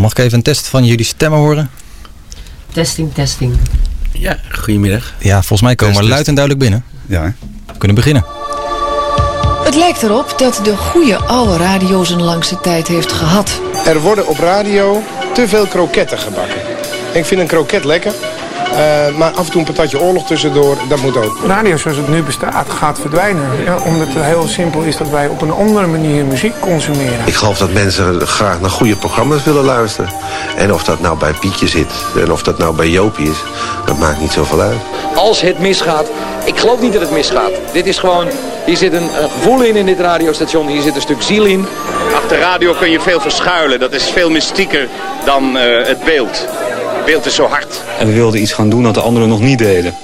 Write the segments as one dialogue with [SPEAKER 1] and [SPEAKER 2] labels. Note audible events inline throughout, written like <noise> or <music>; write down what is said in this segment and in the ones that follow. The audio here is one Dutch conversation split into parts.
[SPEAKER 1] Mag ik even een test van jullie stemmen horen?
[SPEAKER 2] Testing, testing.
[SPEAKER 3] Ja, goedemiddag.
[SPEAKER 1] Ja, volgens mij komen we
[SPEAKER 3] Test,
[SPEAKER 1] luid en duidelijk binnen.
[SPEAKER 3] Ja.
[SPEAKER 1] We kunnen beginnen.
[SPEAKER 4] Het lijkt erop dat de goede oude radio zijn langste tijd heeft gehad.
[SPEAKER 5] Er worden op radio te veel kroketten gebakken. Ik vind een kroket lekker, eh, maar af en toe een patatje oorlog tussendoor, dat moet ook.
[SPEAKER 6] Radio zoals het nu bestaat gaat verdwijnen. Ja, omdat het heel simpel is dat wij op een andere manier muziek consumeren.
[SPEAKER 7] Ik geloof dat mensen graag naar goede programma's willen luisteren. En of dat nou bij Pietje zit en of dat nou bij Jopie is, dat maakt niet zoveel uit.
[SPEAKER 8] als het misgaat. Ik geloof niet dat het misgaat. Dit is gewoon, hier zit een, een gevoel in in dit radiostation. Hier zit een stuk ziel in.
[SPEAKER 9] Achter radio kun je veel verschuilen. Dat is veel mystieker dan eh, het beeld. Het beeld is zo hard.
[SPEAKER 10] En we wilden iets gaan doen dat de anderen nog niet deden.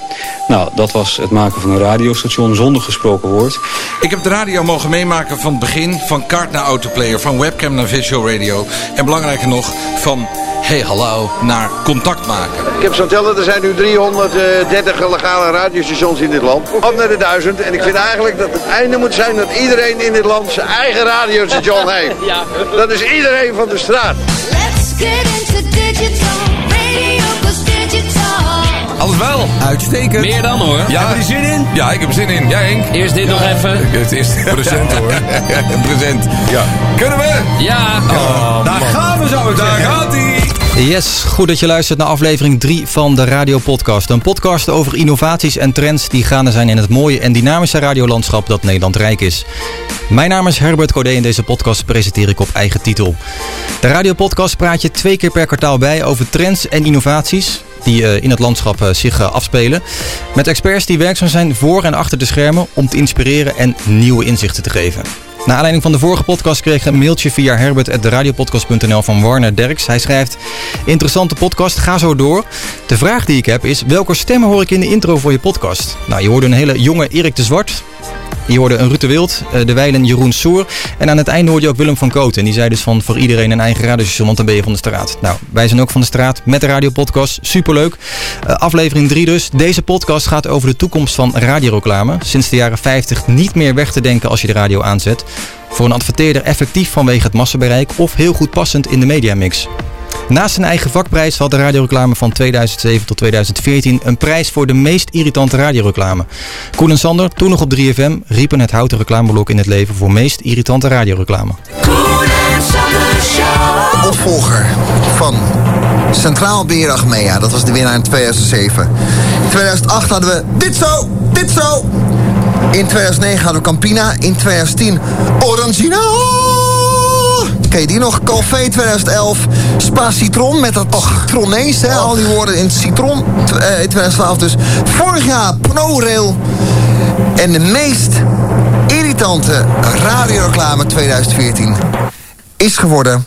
[SPEAKER 10] Nou, dat was het maken van een radiostation zonder gesproken woord.
[SPEAKER 11] Ik heb de radio mogen meemaken van het begin, van kaart naar autoplayer, van webcam naar visual radio. En belangrijker nog, van hey hallo naar contact maken.
[SPEAKER 12] Ik heb zo'n tellen, er zijn nu 330 legale radiostations in dit land. Op naar de duizend. En ik vind eigenlijk dat het einde moet zijn dat iedereen in dit land zijn eigen radiostation heeft. Dat is iedereen van de straat.
[SPEAKER 13] Let's get into digital.
[SPEAKER 11] Alles wel?
[SPEAKER 14] Uitstekend.
[SPEAKER 11] Meer dan hoor.
[SPEAKER 14] Ja. Heb je er zin in?
[SPEAKER 11] Ja, ik heb er zin in. Jij Henk?
[SPEAKER 8] Eerst dit nog even.
[SPEAKER 11] Het is present hoor. <laughs> present. Ja. Kunnen we?
[SPEAKER 8] Ja.
[SPEAKER 14] Daar gaan we zo.
[SPEAKER 11] Daar gaat hij.
[SPEAKER 1] Yes, goed dat je luistert naar aflevering 3 van de Radio Podcast. Een podcast over innovaties en trends die gaande zijn in het mooie en dynamische radiolandschap dat Nederland rijk is. Mijn naam is Herbert Codé en deze podcast presenteer ik op eigen titel. De Radio Podcast praat je twee keer per kwartaal bij over trends en innovaties die eh, in het landschap eh, zich eh, afspelen. Met experts die werkzaam zijn voor en achter de schermen om te inspireren en nieuwe inzichten te geven. Naar aanleiding van de vorige podcast kreeg ik een mailtje via herbert.radiopodcast.nl van Warner Derks. Hij schrijft, interessante podcast, ga zo door. De vraag die ik heb is, welke stemmen hoor ik in de intro voor je podcast? Nou, je hoorde een hele jonge Erik de Zwart. Je hoorde een Ruud de Wild, eh, de wijlen Jeroen Soer. En aan het einde hoorde je ook Willem van Kooten. En die zei dus van voor iedereen een eigen radiostation, want dan ben je van de straat. Nou, wij zijn ook van de straat met de radiopodcast. Superleuk. Eh, aflevering 3 dus. Deze podcast gaat over de toekomst van radioreclame. Sinds de jaren 50 niet meer weg te denken als je de radio aanzet. Voor een adverteerder effectief vanwege het massabereik of heel goed passend in de mediamix. Naast zijn eigen vakprijs had de radioreclame van 2007 tot 2014 een prijs voor de meest irritante radioreclame. Koen en Sander, toen nog op 3FM, riepen het houten reclameblok in het leven voor meest irritante radioreclame.
[SPEAKER 15] De opvolger van Centraal Beheer Achmea. Dat was de winnaar in 2007. In 2008 hadden we dit zo, dit zo. In 2009 hadden we Campina. In 2010 Orangina. Ken je die nog? Calvé 2011. Spa Citron met dat citronees. Hè? Al die woorden in citron. Tw- eh, in 2012 dus. Vorig jaar ProRail. En de meest irritante radioreclame 2014 is geworden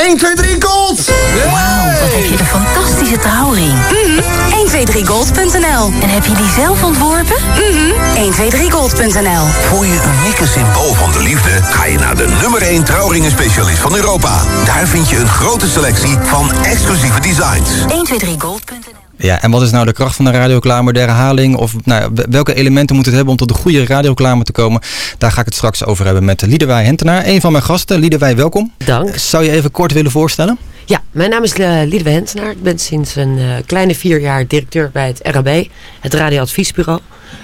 [SPEAKER 15] 1, 2, 3 gold!
[SPEAKER 16] Wauw, wat heb je een fantastische trouwring. Mhm. 123gold.nl. En heb je die zelf ontworpen? Mhm. 123gold.nl.
[SPEAKER 17] Voor je unieke symbool van de liefde ga je naar de nummer 1 trouwringenspecialist van Europa. Daar vind je een grote selectie van exclusieve designs.
[SPEAKER 16] 123gold.nl.
[SPEAKER 1] Ja, en wat is nou de kracht van een radioreclame, de herhaling? Of nou, welke elementen moet het hebben om tot een goede radioreclame te komen? Daar ga ik het straks over hebben met Liedewij Hentenaar, een van mijn gasten. Liedewij, welkom.
[SPEAKER 2] Dank.
[SPEAKER 1] Zou je even kort willen voorstellen?
[SPEAKER 2] Ja, mijn naam is uh, Liedewij Hentenaar. Ik ben sinds een eh, kleine vier jaar directeur bij het RAB, het radioadviesbureau.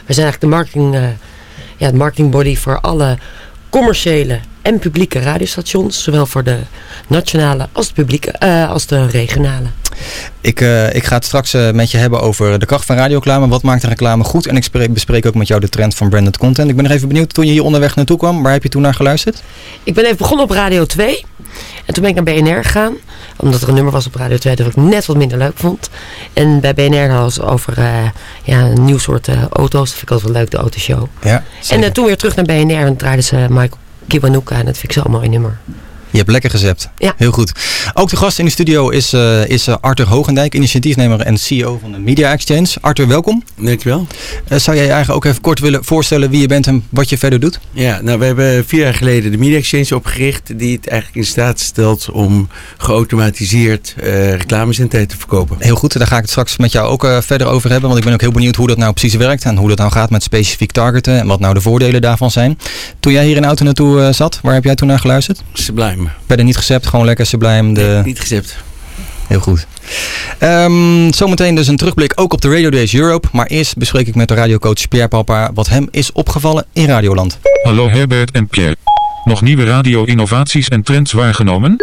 [SPEAKER 2] We zijn eigenlijk de marketing, eh, ja, het marketingbody voor alle commerciële en publieke radiostations. Zowel voor de nationale als de, publieke, eh, als de regionale.
[SPEAKER 1] Ik, eh, ik ga het straks eh, met je hebben over de kracht van radioreclame. Wat maakt een reclame goed? En ik spre- bespreek ook met jou de trend van branded content. Ik ben nog even benieuwd, toen je hier onderweg naartoe kwam, waar heb je toen naar geluisterd?
[SPEAKER 2] Ik ben even begonnen op Radio 2. En toen ben ik naar BNR gegaan. Omdat er een nummer was op Radio 2 dat ik net wat minder leuk vond. En bij BNR hadden ze over ja, een nieuw soort auto's. Dat vind ik altijd wel leuk, de autoshow.
[SPEAKER 1] Ja,
[SPEAKER 2] en toen weer terug naar BNR. En draaiden ze Michael Kiwanuka. En dat vind ik zo een mooi nummer.
[SPEAKER 1] Je hebt lekker gezept.
[SPEAKER 2] Ja.
[SPEAKER 1] Heel goed. Ook de gast in de studio is, eh, is eh, Arthur Hogendijk, initiatiefnemer en CEO van de Media Exchange. Arthur, welkom.
[SPEAKER 3] Dankjewel.
[SPEAKER 1] Eh, zou jij je eigenlijk ook even kort willen voorstellen wie je bent en wat je verder doet?
[SPEAKER 3] Ja, nou we hebben vier jaar geleden de Media Exchange opgericht. Die het eigenlijk in staat stelt om geautomatiseerd eh reclamezendtijd te verkopen.
[SPEAKER 1] Heel goed, daar ga ik het straks met jou ook eh, verder over hebben. Want ik ben ook heel benieuwd hoe dat nou precies werkt. En hoe dat nou gaat met specifiek targeten. En wat nou de voordelen daarvan zijn. Toen jij hier in de auto naartoe zat, waar heb jij toen naar geluisterd?
[SPEAKER 3] Sublime. Opgenomen.
[SPEAKER 1] Verder niet gecept, gewoon lekker sublime. De...
[SPEAKER 3] Niet gecept.
[SPEAKER 1] Heel goed. Ehm, zometeen dus een terugblik ook op de Radio Days Europe. Maar eerst bespreek ik met de radiocoach Pierre Papa wat hem is opgevallen in Radioland.
[SPEAKER 18] Hallo Herbert en Pierre. Nog nieuwe radio-innovaties en trends waargenomen?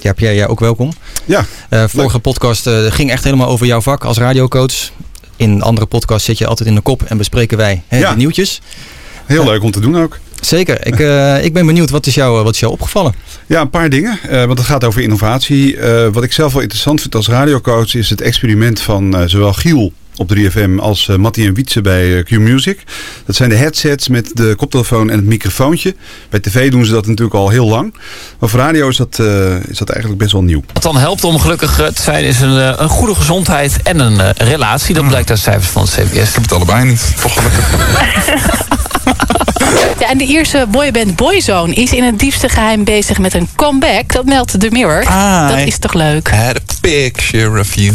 [SPEAKER 1] Ja, Pierre, jij ook welkom.
[SPEAKER 19] Ja.
[SPEAKER 1] Eh, vorige podcast eh, ging echt helemaal over jouw vak als radiocoach. In andere podcasts zit je altijd in de kop en bespreken wij hè,
[SPEAKER 19] Ja.
[SPEAKER 1] de nieuwtjes.
[SPEAKER 19] Heel leuk om te doen ook.
[SPEAKER 1] Zeker. Ik, eh, ik ben benieuwd, wat is, jou, wat is jou opgevallen?
[SPEAKER 19] Ja, een paar dingen. eh, want het gaat over innovatie. Eh, wat ik zelf wel interessant vind als radiocoach is het experiment van eh, zowel Giel op 3FM als eh Mattie en Wietse bij eh, Q-Music. Dat zijn de headsets met de koptelefoon en het microfoontje. Bij tv doen ze dat natuurlijk al heel lang. Maar voor radio is dat, eh, is dat eigenlijk best wel nieuw.
[SPEAKER 20] Wat dan helpt om gelukkig eh, te zijn is een, eh, een goede gezondheid en een eh, relatie. Dat blijkt uit cijfers van het CBS. Ik heb het allebei niet. <laughs>
[SPEAKER 21] Ja, en de Ierse boyband Boyzone is in het diepste geheim bezig met een comeback. Dat meldt de Mirror. Dat is toch leuk?
[SPEAKER 22] I had a picture of you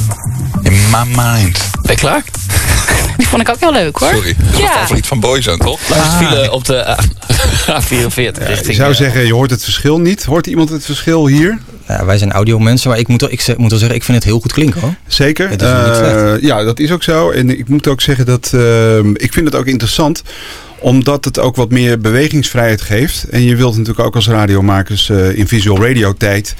[SPEAKER 22] in my mind.
[SPEAKER 20] Ben je klaar? <laughs>
[SPEAKER 21] Die vond ik ook heel leuk hoor.
[SPEAKER 22] Sorry, dat is
[SPEAKER 21] Ja.
[SPEAKER 22] favoriet van Boyzone, toch?
[SPEAKER 20] Langs file op de <laughs> A44
[SPEAKER 19] Ik
[SPEAKER 20] richting...
[SPEAKER 19] zou
[SPEAKER 20] eh,
[SPEAKER 19] zeggen, je hoort het verschil niet. Hoort iemand het verschil hier?
[SPEAKER 1] Ja, wij zijn audio mensen, maar ik moet, wel, ik, moet wel zeggen, ik vind het heel goed klinken hoor.
[SPEAKER 19] Zeker.
[SPEAKER 1] Het is niet
[SPEAKER 19] Eh, ja, dat is ook zo. En ik moet ook zeggen dat eh, ik vind het ook interessant omdat het ook wat meer bewegingsvrijheid geeft. En je wilt natuurlijk ook als radiomakers eh, in visual radio tijd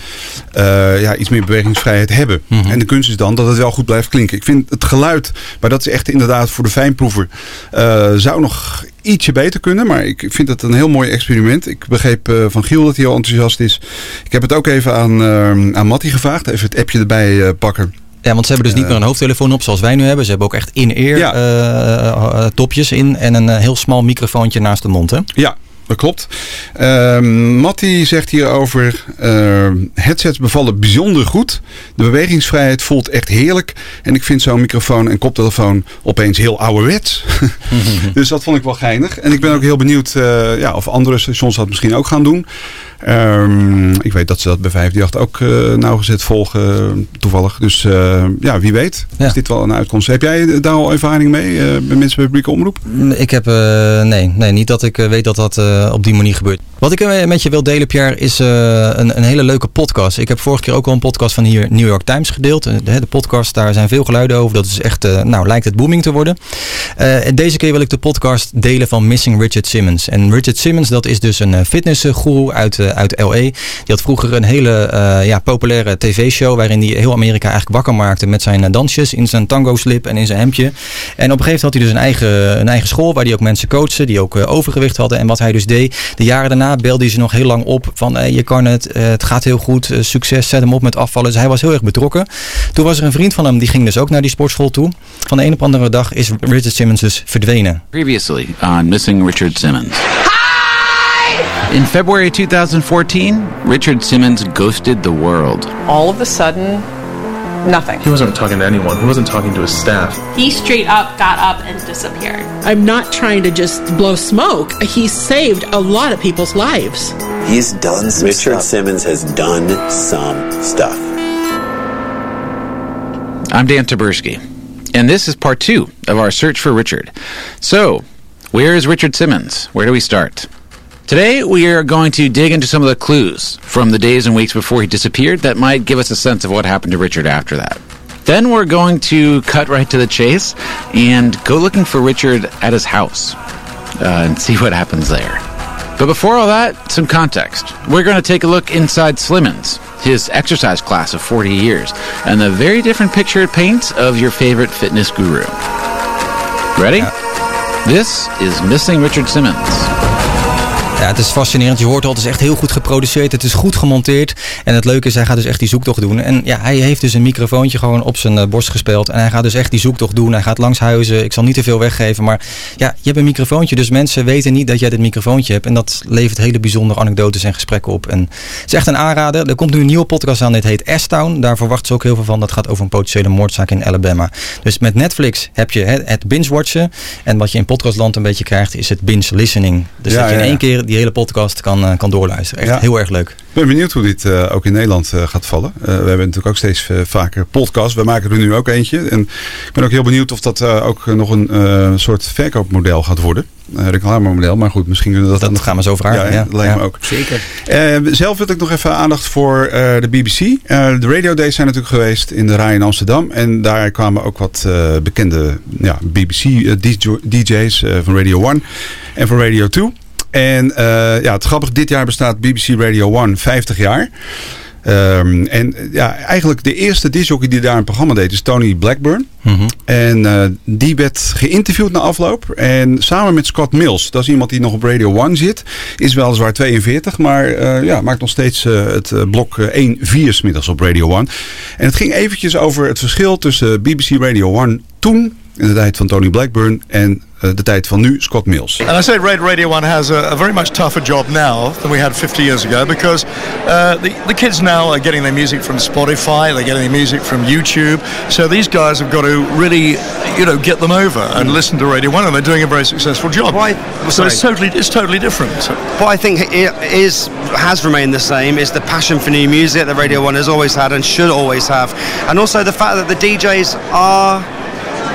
[SPEAKER 19] eh, ja, iets meer bewegingsvrijheid hebben.
[SPEAKER 1] Mhm.
[SPEAKER 19] En de kunst is dan dat het wel goed blijft klinken. Ik vind het geluid, maar dat is echt inderdaad voor de fijnproever, eh, zou nog ietsje beter kunnen. Maar ik vind het een heel mooi experiment. Ik begreep van Giel dat hij al enthousiast is. Ik heb het ook even aan, eh aan Mattie gevraagd. Even het appje erbij pakken.
[SPEAKER 1] Ja, want ze hebben dus niet
[SPEAKER 19] Eh.
[SPEAKER 1] meer een hoofdtelefoon op zoals wij nu hebben. Ze hebben ook echt in-ear
[SPEAKER 19] Ja.
[SPEAKER 1] eh, eh, topjes in en een heel smal microfoontje naast de mond. Hè?
[SPEAKER 19] Ja, dat klopt. Ehm Matti zegt hierover, ehm headsets bevallen bijzonder goed. De bewegingsvrijheid voelt echt heerlijk. En ik vind zo'n microfoon en koptelefoon opeens heel ouderwets. <laughs> dus dat vond ik wel geinig. En ik ben ook heel benieuwd ja, of andere stations dat misschien ook gaan doen. Ehm, ik weet dat ze dat bij 538 ook eh, nauwgezet volgen, toevallig. Dus eh, ja, wie weet is dit wel een uitkomst. Heb jij daar al ervaring mee, eh, bij mensen bij publieke omroep?
[SPEAKER 1] Ik heb, nee, nee, niet dat ik weet dat dat op die manier gebeurt. Wat ik met je wil delen, Pierre, is een, een hele leuke podcast. Ik heb vorige keer ook al een podcast van hier New York Times gedeeld. De, de podcast, daar zijn veel geluiden over. Dat is echt, nou, lijkt het booming te worden. En deze keer wil ik de podcast delen van Missing Richard Simmons. En Richard Simmons, dat is dus een fitnessguru uit, uit LA. Die had vroeger een hele eh, ja, populaire tv-show waarin hij heel Amerika eigenlijk wakker maakte met zijn eh, dansjes in zijn tango-slip en in zijn hemdje. En op een gegeven moment had hij dus een eigen, een eigen school waar hij ook mensen coachte die ook eh, overgewicht hadden. En wat hij dus deed, de jaren daarna belde hij ze nog heel lang op van hey, je kan het, eh, het gaat heel goed, eh, succes, zet hem op met afvallen. Dus hij was heel erg betrokken. Toen was er een vriend van hem, die ging dus ook naar die sportschool toe. Van de een op andere dag is Richard Simmons dus verdwenen.
[SPEAKER 23] Previously on Missing Richard Simmons. In February 2014, Richard Simmons ghosted the world.
[SPEAKER 24] all of a sudden, nothing.
[SPEAKER 25] He wasn't talking to anyone. He wasn't talking to his staff.
[SPEAKER 26] He straight up got up and disappeared.
[SPEAKER 27] I'm not trying to just blow smoke. He saved a lot of people's lives.
[SPEAKER 28] He's done some Richard Simmons has done some stuff.
[SPEAKER 23] I'm Dan Taberski, and this is part two of our search for Richard. So, where is Richard Simmons? Where do we start? Today, we are going to dig into some of the clues from the days and weeks before he disappeared that might give us a sense of what happened to Richard after that. Then we're going to cut right to the chase and go looking for Richard at his house uh, and see what happens there. But before all that, some context. We're going to take a look inside Slimmons, his exercise class of 40 years, and the very different picture it paints of your favorite fitness guru. Ready? This is Missing Richard Simmons.
[SPEAKER 1] Ja, het is fascinerend. Je hoort al, het is echt heel goed geproduceerd. Het is goed gemonteerd. En het leuke is, hij gaat dus echt die zoektocht doen. En ja, hij heeft dus een microfoontje gewoon op zijn eh, borst gespeeld. En hij gaat dus echt die zoektocht doen. Hij gaat langs huizen. Ik zal niet te veel weggeven. Maar ja, je hebt een microfoontje. Dus mensen weten niet dat jij dit microfoontje hebt. En dat levert hele bijzondere anekdotes en gesprekken op. En het is echt een aanrader. Er komt nu een nieuwe podcast aan. Dit heet S-Town. Daar verwachten ze ook heel veel van. Dat gaat over een potentiële moordzaak in Alabama. Dus met Netflix heb je het binge-watchen. En wat je in podcastland een beetje krijgt, is het binge-listening. Dus
[SPEAKER 19] Ja,
[SPEAKER 1] dat je in
[SPEAKER 19] ja, ja.
[SPEAKER 1] één keer die hele podcast kan, eh, kan doorluisteren. Echt
[SPEAKER 19] Ja.
[SPEAKER 1] heel erg leuk.
[SPEAKER 19] Ik ben benieuwd hoe dit eh, ook in Nederland eh, gaat vallen. Eh, we hebben natuurlijk ook steeds vaker podcasts. We maken er nu ook eentje. En ik ben ook heel benieuwd of dat eh, ook nog een eh, soort verkoopmodel gaat worden. Uh, reclamemodel. Maar goed, misschien kunnen we dat...
[SPEAKER 1] Dat gaan we zo vragen.
[SPEAKER 19] Ja,
[SPEAKER 1] Ja,
[SPEAKER 19] dat lijkt
[SPEAKER 1] ja.
[SPEAKER 19] me ook.
[SPEAKER 2] Zeker.
[SPEAKER 19] Eh, zelf wil ik nog even aandacht voor eh, de BBC. Eh, de Radio Days zijn natuurlijk geweest in de Rai in Amsterdam. En daar kwamen ook wat eh, bekende ja, BBC-DJ's van Radio 1 en van Radio 2. En eh, ja, het grappige, dit jaar bestaat BBC Radio 1 50 jaar. Ehm, en ja, eigenlijk de eerste disjockey die daar een programma deed is Tony Blackburn. En eh, die werd geïnterviewd na afloop. En samen met Scott Mills, dat is iemand die nog op Radio 1 zit. Is weliswaar 42, maar eh, ja, maakt nog steeds het blok eh, 1-4 smiddags op Radio 1. En het ging eventjes over het verschil tussen BBC Radio 1 toen, in de tijd van Tony Blackburn, en de tijd van nu, Scott Mills.
[SPEAKER 29] And I say Red Radio 1 has a, a very much tougher job now than we had 50 years ago because uh, the, the kids now are getting their music from Spotify, they're getting their music from YouTube. So these guys have got to really, you know, get them over and listen to Radio 1 and they're doing a very successful job. so it's totally, it's totally different.
[SPEAKER 30] What I think it is has remained the same is the passion for new music that Radio One has always had and should always have, and also the fact that the DJs are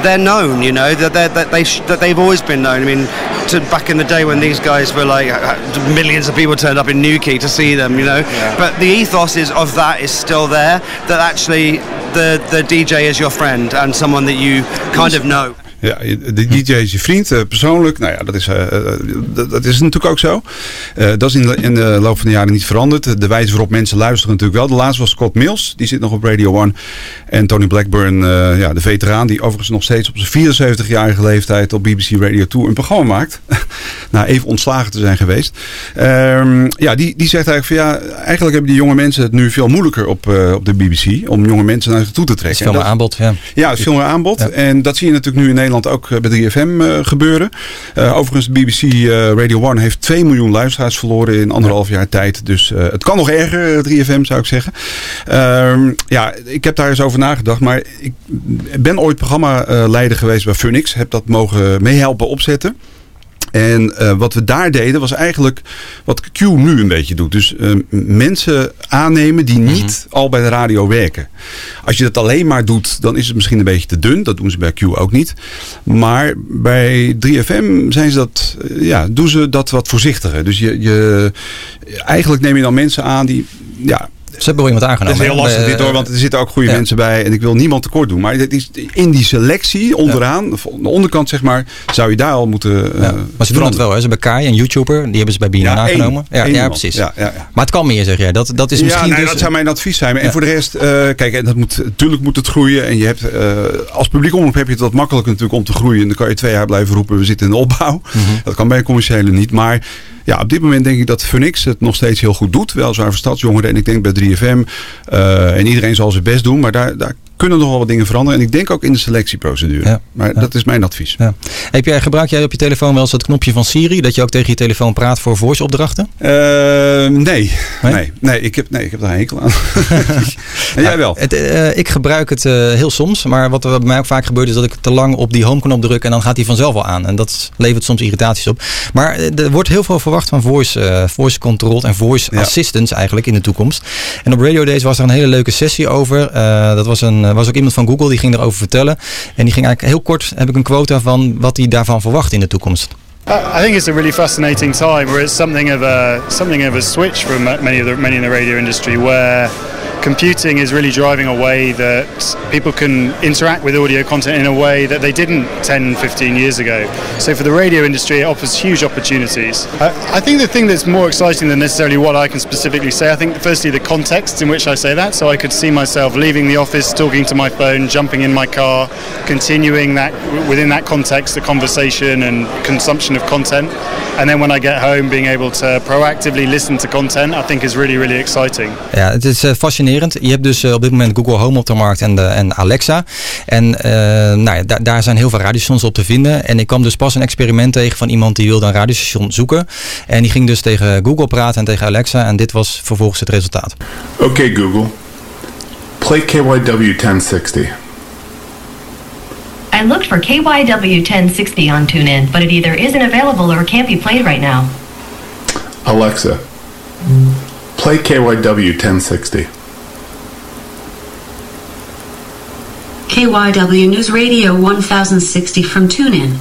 [SPEAKER 30] they're known. You know that they're, that they sh- that they've always been known. I mean, to back in the day when these guys were like uh, millions of people turned up in Newquay to see them. You know, but the ethos is of that is still there. That actually the the DJ is your friend and someone that you kind of know.
[SPEAKER 19] Ja, de DJ is je vriend, eh, persoonlijk. Nou ja, dat is, eh, eh, dat, dat is natuurlijk ook zo. Dat is in de, in de loop van de jaren niet veranderd. De wijze waarop mensen luisteren natuurlijk wel. De laatste was Scott Mills, die zit nog op Radio 1. En Tony Blackburn, ja, de veteraan, die overigens nog steeds op zijn 74-jarige leeftijd op BBC Radio 2 een programma maakt. <laughs> Na even ontslagen te zijn geweest. Ehm, ja, die, die zegt eigenlijk van ja, eigenlijk hebben die jonge mensen het nu veel moeilijker op, op de BBC. Om jonge mensen naar zich toe te trekken.
[SPEAKER 1] Het is veel meer aanbod, ja.
[SPEAKER 19] ja, het is veel meer aanbod. En dat zie je natuurlijk nu in Nederland ook eh, bij 3FM eh, gebeuren. Eh, overigens, BBC Radio 1 heeft 2 miljoen luisteraars verloren in anderhalf jaar tijd. Dus het kan nog erger, eh, 3FM zou ik zeggen. Ehm, ja, ik heb daar eens over nagedacht. Maar ik ben ooit programmaleider geweest bij Funix. Heb dat mogen meehelpen opzetten. En eh, wat we daar deden was eigenlijk wat Q nu een beetje doet. Dus eh, mensen aannemen die niet al bij de radio werken. Als je dat alleen maar doet, dan is het misschien een beetje te dun. Dat doen ze bij Q ook niet. Maar bij 3FM zijn ze dat, eh, ja, doen ze dat wat voorzichtiger. Dus je, je, eigenlijk neem je dan mensen aan die... Ja,
[SPEAKER 1] Ze hebben wel iemand aangenomen.
[SPEAKER 19] dat is heel lastig dit hoor, want er zitten ook goede
[SPEAKER 1] ja.
[SPEAKER 19] mensen bij. En ik wil niemand tekort doen. Maar het is in die selectie onderaan, de onderkant zeg maar, zou je daar al moeten eh,
[SPEAKER 1] Maar ze doen het wel, hè? Ze hebben Kai, een YouTuber, die hebben ze bij BNN
[SPEAKER 19] Ja, één.
[SPEAKER 1] aangenomen. Ja,
[SPEAKER 19] Één
[SPEAKER 1] ja, precies.
[SPEAKER 19] Ja, ja, ja.
[SPEAKER 1] Maar het kan meer, zeg jij. Dat, dat is misschien
[SPEAKER 19] ja, nee,
[SPEAKER 1] dus...
[SPEAKER 19] dat zou mijn advies zijn. En
[SPEAKER 1] Ja.
[SPEAKER 19] voor de rest, eh, kijk, en dat moet, natuurlijk moet het groeien. En je hebt, eh, als publiek omroep heb je het wat makkelijker natuurlijk om te groeien. En dan kan je twee jaar blijven roepen, we zitten in de opbouw.
[SPEAKER 1] Mhm.
[SPEAKER 19] Dat kan bij een commerciële niet. Maar ja, op dit moment denk ik dat Funix het nog steeds heel goed doet. Weliswaar voor stadsjongeren. En ik denk bij 3FM. eh, en iedereen zal zijn best doen. Maar daar, daar kunnen nog wel wat dingen veranderen. En ik denk ook in de selectieprocedure.
[SPEAKER 1] Ja.
[SPEAKER 19] Maar dat is mijn advies.
[SPEAKER 1] Ja. Heb jij, gebruik jij op je telefoon wel eens het knopje van Siri? Dat je ook tegen je telefoon praat voor voice opdrachten?
[SPEAKER 19] Eh, nee. Nee? Nee, ik heb, nee, ik heb daar een hekel aan. <laughs> en jij wel?
[SPEAKER 1] Het, eh, ik gebruik het eh, heel soms, maar wat er bij mij ook vaak gebeurt is dat ik te lang op die home-knop druk en dan gaat hij vanzelf al aan. En dat levert soms irritaties op. Maar er wordt heel veel verwacht van voice, voice control en voice assistance eigenlijk in de toekomst. En op Radio Days was er een hele leuke sessie over. Dat was, een, was ook iemand van Google die ging erover vertellen. En die ging eigenlijk heel kort, heb ik een quota van wat hij daarvan verwacht in de toekomst.
[SPEAKER 31] I think it's a really fascinating time where it's something of a something of a switch from many of the many in the radio industry where computing is really driving a way that people can interact with audio content in a way that they didn't 10 15 years ago. So for the radio industry it offers huge opportunities. I, I think the thing that's more exciting than necessarily what I can specifically say I think firstly the context in which I say that. So I could see myself leaving the office talking to my phone jumping in my car continuing that within that context the conversation and consumption of content. And then when I get home being able to proactively listen to content I think is really really exciting.
[SPEAKER 1] Ja, het is eh, fascinerend. Je hebt dus eh, op dit moment Google Home op de markt en, de, en Alexa. En eh, nou ja, da- daar zijn heel veel radiostations op te vinden. En ik kwam dus pas een experiment tegen van iemand die wilde een radiostation zoeken. En die ging dus tegen Google praten en tegen Alexa. En dit was vervolgens het resultaat.
[SPEAKER 32] Okay, Google. Play KYW 1060.
[SPEAKER 33] I looked for KYW 1060 on TuneIn, but it either isn't available or can't be played right now.
[SPEAKER 32] Alexa, play KYW 1060.
[SPEAKER 34] KYW News Radio 1060 from TuneIn.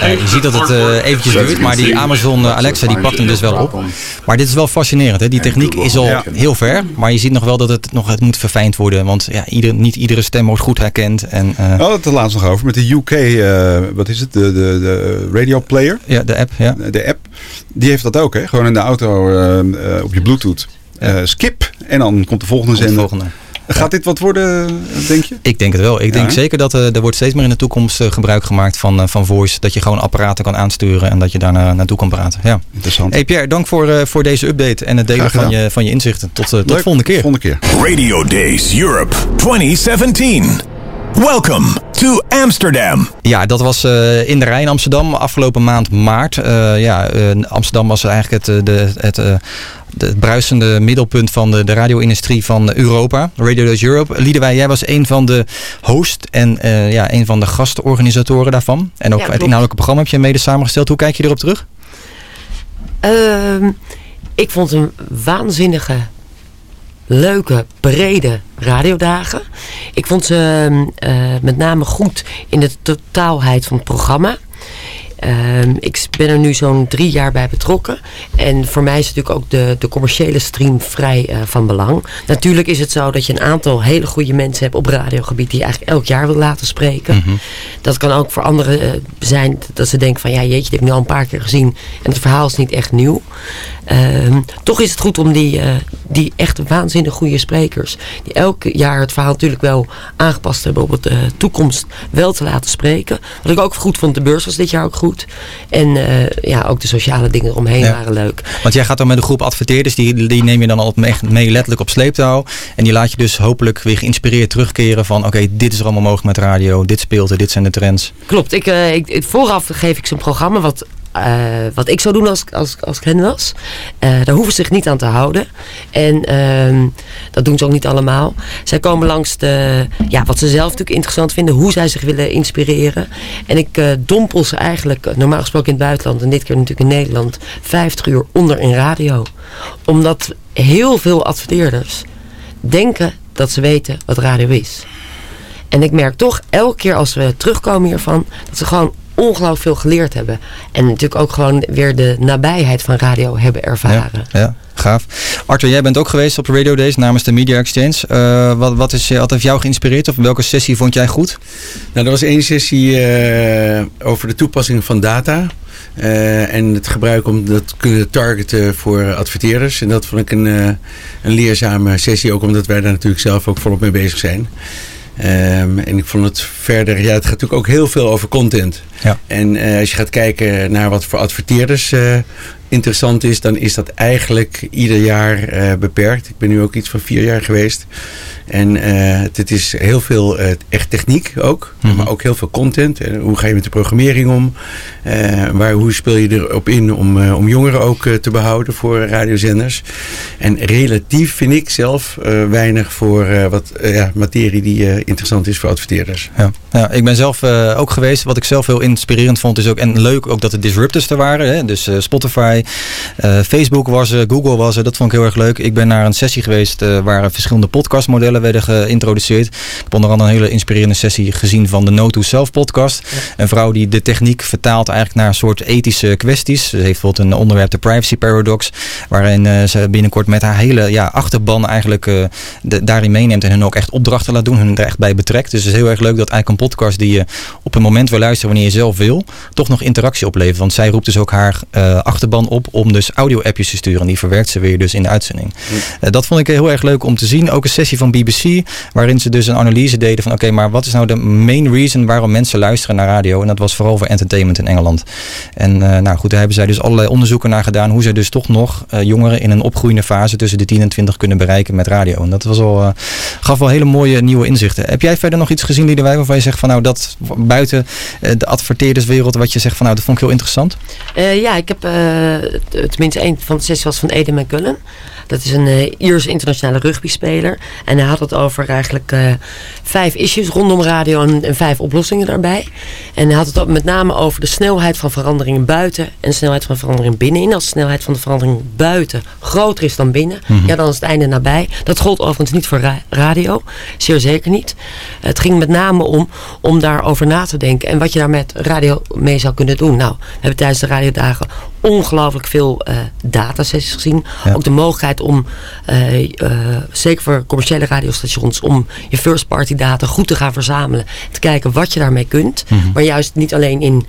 [SPEAKER 1] Je ziet dat het eh, eventjes duurt, maar die Amazon eh, Alexa die pakt hem dus wel op. Maar dit is wel fascinerend. Hè? Die techniek is al heel ver, maar je ziet nog wel dat het nog het moet verfijnd worden. Want ja, ieder, niet iedere stem wordt goed herkend. En, eh,
[SPEAKER 19] Oh, het laatst nog over met de UK, eh, wat is het, de, de, de radio player.
[SPEAKER 1] Ja, de app, ja.
[SPEAKER 19] De app, die heeft dat ook, hè? Gewoon in de auto op je bluetooth. Eh, skip en dan komt de volgende zender. Gaat dit wat worden, denk je?
[SPEAKER 1] Ik denk het wel. Ik denk zeker dat eh, er wordt steeds meer in de toekomst eh, gebruik gemaakt van, eh, van voice. Dat je gewoon apparaten kan aansturen en dat je daar na- naartoe kan praten. Ja.
[SPEAKER 19] Interessant.
[SPEAKER 1] Hey Pierre, dank voor, eh, voor deze update en het delen van je, van je inzichten. Tot, tot
[SPEAKER 19] Leuk.
[SPEAKER 1] volgende keer.
[SPEAKER 19] Volgende keer.
[SPEAKER 35] Radio Days Europe 2017. Welcome to Amsterdam.
[SPEAKER 1] Ja, dat was eh, in de Rijn Amsterdam afgelopen maand maart. Eh, ja, eh, Amsterdam was eigenlijk het, de, het, eh, het bruisende middelpunt van de, de radio-industrie van Europa. Radio Europe. Liedewij, jij was een van de host en eh, ja, een van de gastorganisatoren daarvan. En ook
[SPEAKER 2] Ja,
[SPEAKER 1] het inhoudelijke programma heb je mede samengesteld. Hoe kijk je erop terug?
[SPEAKER 2] Ehm, ik vond een waanzinnige, leuke, brede radiodagen. Ik vond ze ehm, eh, met name goed in de totaalheid van het programma. Ehm, ik ben er nu zo'n drie jaar bij betrokken. En voor mij is natuurlijk ook de, de commerciële stream vrij eh, van belang. Natuurlijk is het zo dat je een aantal hele goede mensen hebt op radiogebied die je eigenlijk elk jaar wil laten spreken. Dat kan ook voor anderen eh, zijn dat ze denken van ja jeetje, dit heb ik nu al een paar keer gezien. En het verhaal is niet echt nieuw. Ehm, toch is het goed om die, eh, die echt waanzinnig goede sprekers. Die elk jaar het verhaal natuurlijk wel aangepast hebben op de eh, toekomst wel te laten spreken. Wat ik ook goed vond, de beurs was dit jaar ook goed. En eh, ja, ook de sociale dingen eromheen
[SPEAKER 1] Ja.
[SPEAKER 2] waren leuk.
[SPEAKER 1] Want jij gaat dan met een groep adverteerders, die, die neem je dan al echt mee letterlijk op sleeptouw. En die laat je dus hopelijk weer geïnspireerd terugkeren van oké, dit is er allemaal mogelijk met radio, dit speelt er, dit zijn de trends.
[SPEAKER 2] Klopt. Ik, ik, ik- vooraf geef ik ze een programma wat, eh, wat ik zou doen als, als, als ik was. Eh, daar hoeven ze zich niet aan te houden. En ehm, dat doen ze ook niet allemaal. Zij komen langs de, ja, wat ze zelf natuurlijk interessant vinden. Hoe zij zich willen inspireren. En ik eh, dompel ze eigenlijk, normaal gesproken in het buitenland. En dit keer natuurlijk in Nederland. 50 uur onder in radio. Omdat heel veel adverteerders denken dat ze weten wat radio is. En ik merk toch elke keer als we terugkomen hiervan, dat ze gewoon ongelooflijk veel geleerd hebben. En natuurlijk ook gewoon weer de nabijheid van radio hebben ervaren.
[SPEAKER 1] Ja, ja, gaaf. Arthur, jij bent ook geweest op de Radio Days namens de Media Exchange. Eh, wat, wat, is, wat heeft jou geïnspireerd of welke sessie vond jij goed?
[SPEAKER 3] Nou, er was één sessie eh, over de toepassing van data. eh, en het gebruik om dat te kunnen targeten voor adverteerders. En dat vond ik een, eh, een leerzame sessie. Ook omdat wij daar natuurlijk zelf ook volop mee bezig zijn. Ehm, en ik vond het verder, ja, het gaat natuurlijk ook heel veel over content.
[SPEAKER 1] Ja.
[SPEAKER 3] En eh, als je gaat kijken naar wat voor adverteerders eh, interessant is, dan is dat eigenlijk ieder jaar eh, beperkt. Ik ben nu ook iets van vier jaar geweest. En eh, het, het is heel veel eh, echt techniek ook, maar ook heel veel content. En hoe ga je met de programmering om? Waar, hoe speel je erop in om, om jongeren ook te behouden voor radiozenders? En relatief vind ik zelf weinig voor wat ja, materie die interessant is voor adverteerders.
[SPEAKER 1] Ja. Ja, ik ben zelf ook geweest. Wat ik zelf heel inspirerend vond is ook, en leuk ook dat de disruptors er waren. Hè? Dus eh, Eh, Facebook was er, Google was er. Dat vond ik heel erg leuk. Ik ben naar een sessie geweest eh, waar verschillende podcastmodellen werden geïntroduceerd. Ik heb onder andere een hele inspirerende sessie gezien van de No to Self podcast. Een vrouw die de techniek vertaalt eigenlijk naar een soort ethische kwesties. Ze heeft bijvoorbeeld een onderwerp, de privacy paradox. Waarin eh, ze binnenkort met haar hele ja, achterban eigenlijk de, daarin meeneemt. En hun ook echt opdrachten laat doen. Hun er echt bij betrekt. Dus het is heel erg leuk dat eigenlijk een podcast die je op een moment wil luisteren wanneer je zelf wil. Toch nog interactie oplevert. Want zij roept dus ook haar achterban op om dus audio-appjes te sturen. En die verwerkt ze weer dus in de uitzending. Eh, dat vond ik heel erg leuk om te zien. Ook een sessie van BBC. Waarin ze dus een analyse deden van oké, maar wat is nou de main reason waarom mensen luisteren naar radio? En dat was vooral voor entertainment in Engeland. En eh, nou goed, daar hebben zij dus allerlei onderzoeken naar gedaan. Hoe zij dus toch nog eh, jongeren in een opgroeiende fase tussen de 10 en 20 kunnen bereiken met radio. En dat was al, eh, gaf wel hele mooie nieuwe inzichten. Heb jij verder nog iets gezien, Liederwij, waarvan je zegt van nou dat buiten eh, de adverteerderswereld, wat je zegt van nou dat vond ik heel interessant?
[SPEAKER 2] Eh, ja, ik heb eh, tenminste een van de sessies was van Ede McCullen. Dat is een uh, Ierse internationale rugbyspeler. En hij had het over eigenlijk uh, vijf issues rondom radio en, en, vijf oplossingen daarbij. En hij had het met name over de snelheid van veranderingen buiten en de snelheid van veranderingen binnenin. Als de snelheid van de verandering buiten groter is dan binnen, mm -hmm. ja, dan is het einde nabij. Dat gold overigens niet voor ra radio, zeer zeker niet. Het ging met name om, om daarover na te denken en wat je daar met radio mee zou kunnen doen. Nou, we hebben tijdens de radiodagen ongelooflijk veel uh, datasessies gezien. Ja. Ook de mogelijkheid om, uh, uh, zeker voor commerciële radiostations, om je first party data goed te gaan verzamelen. Te kijken wat je daarmee kunt. Mm -hmm. Maar juist niet alleen in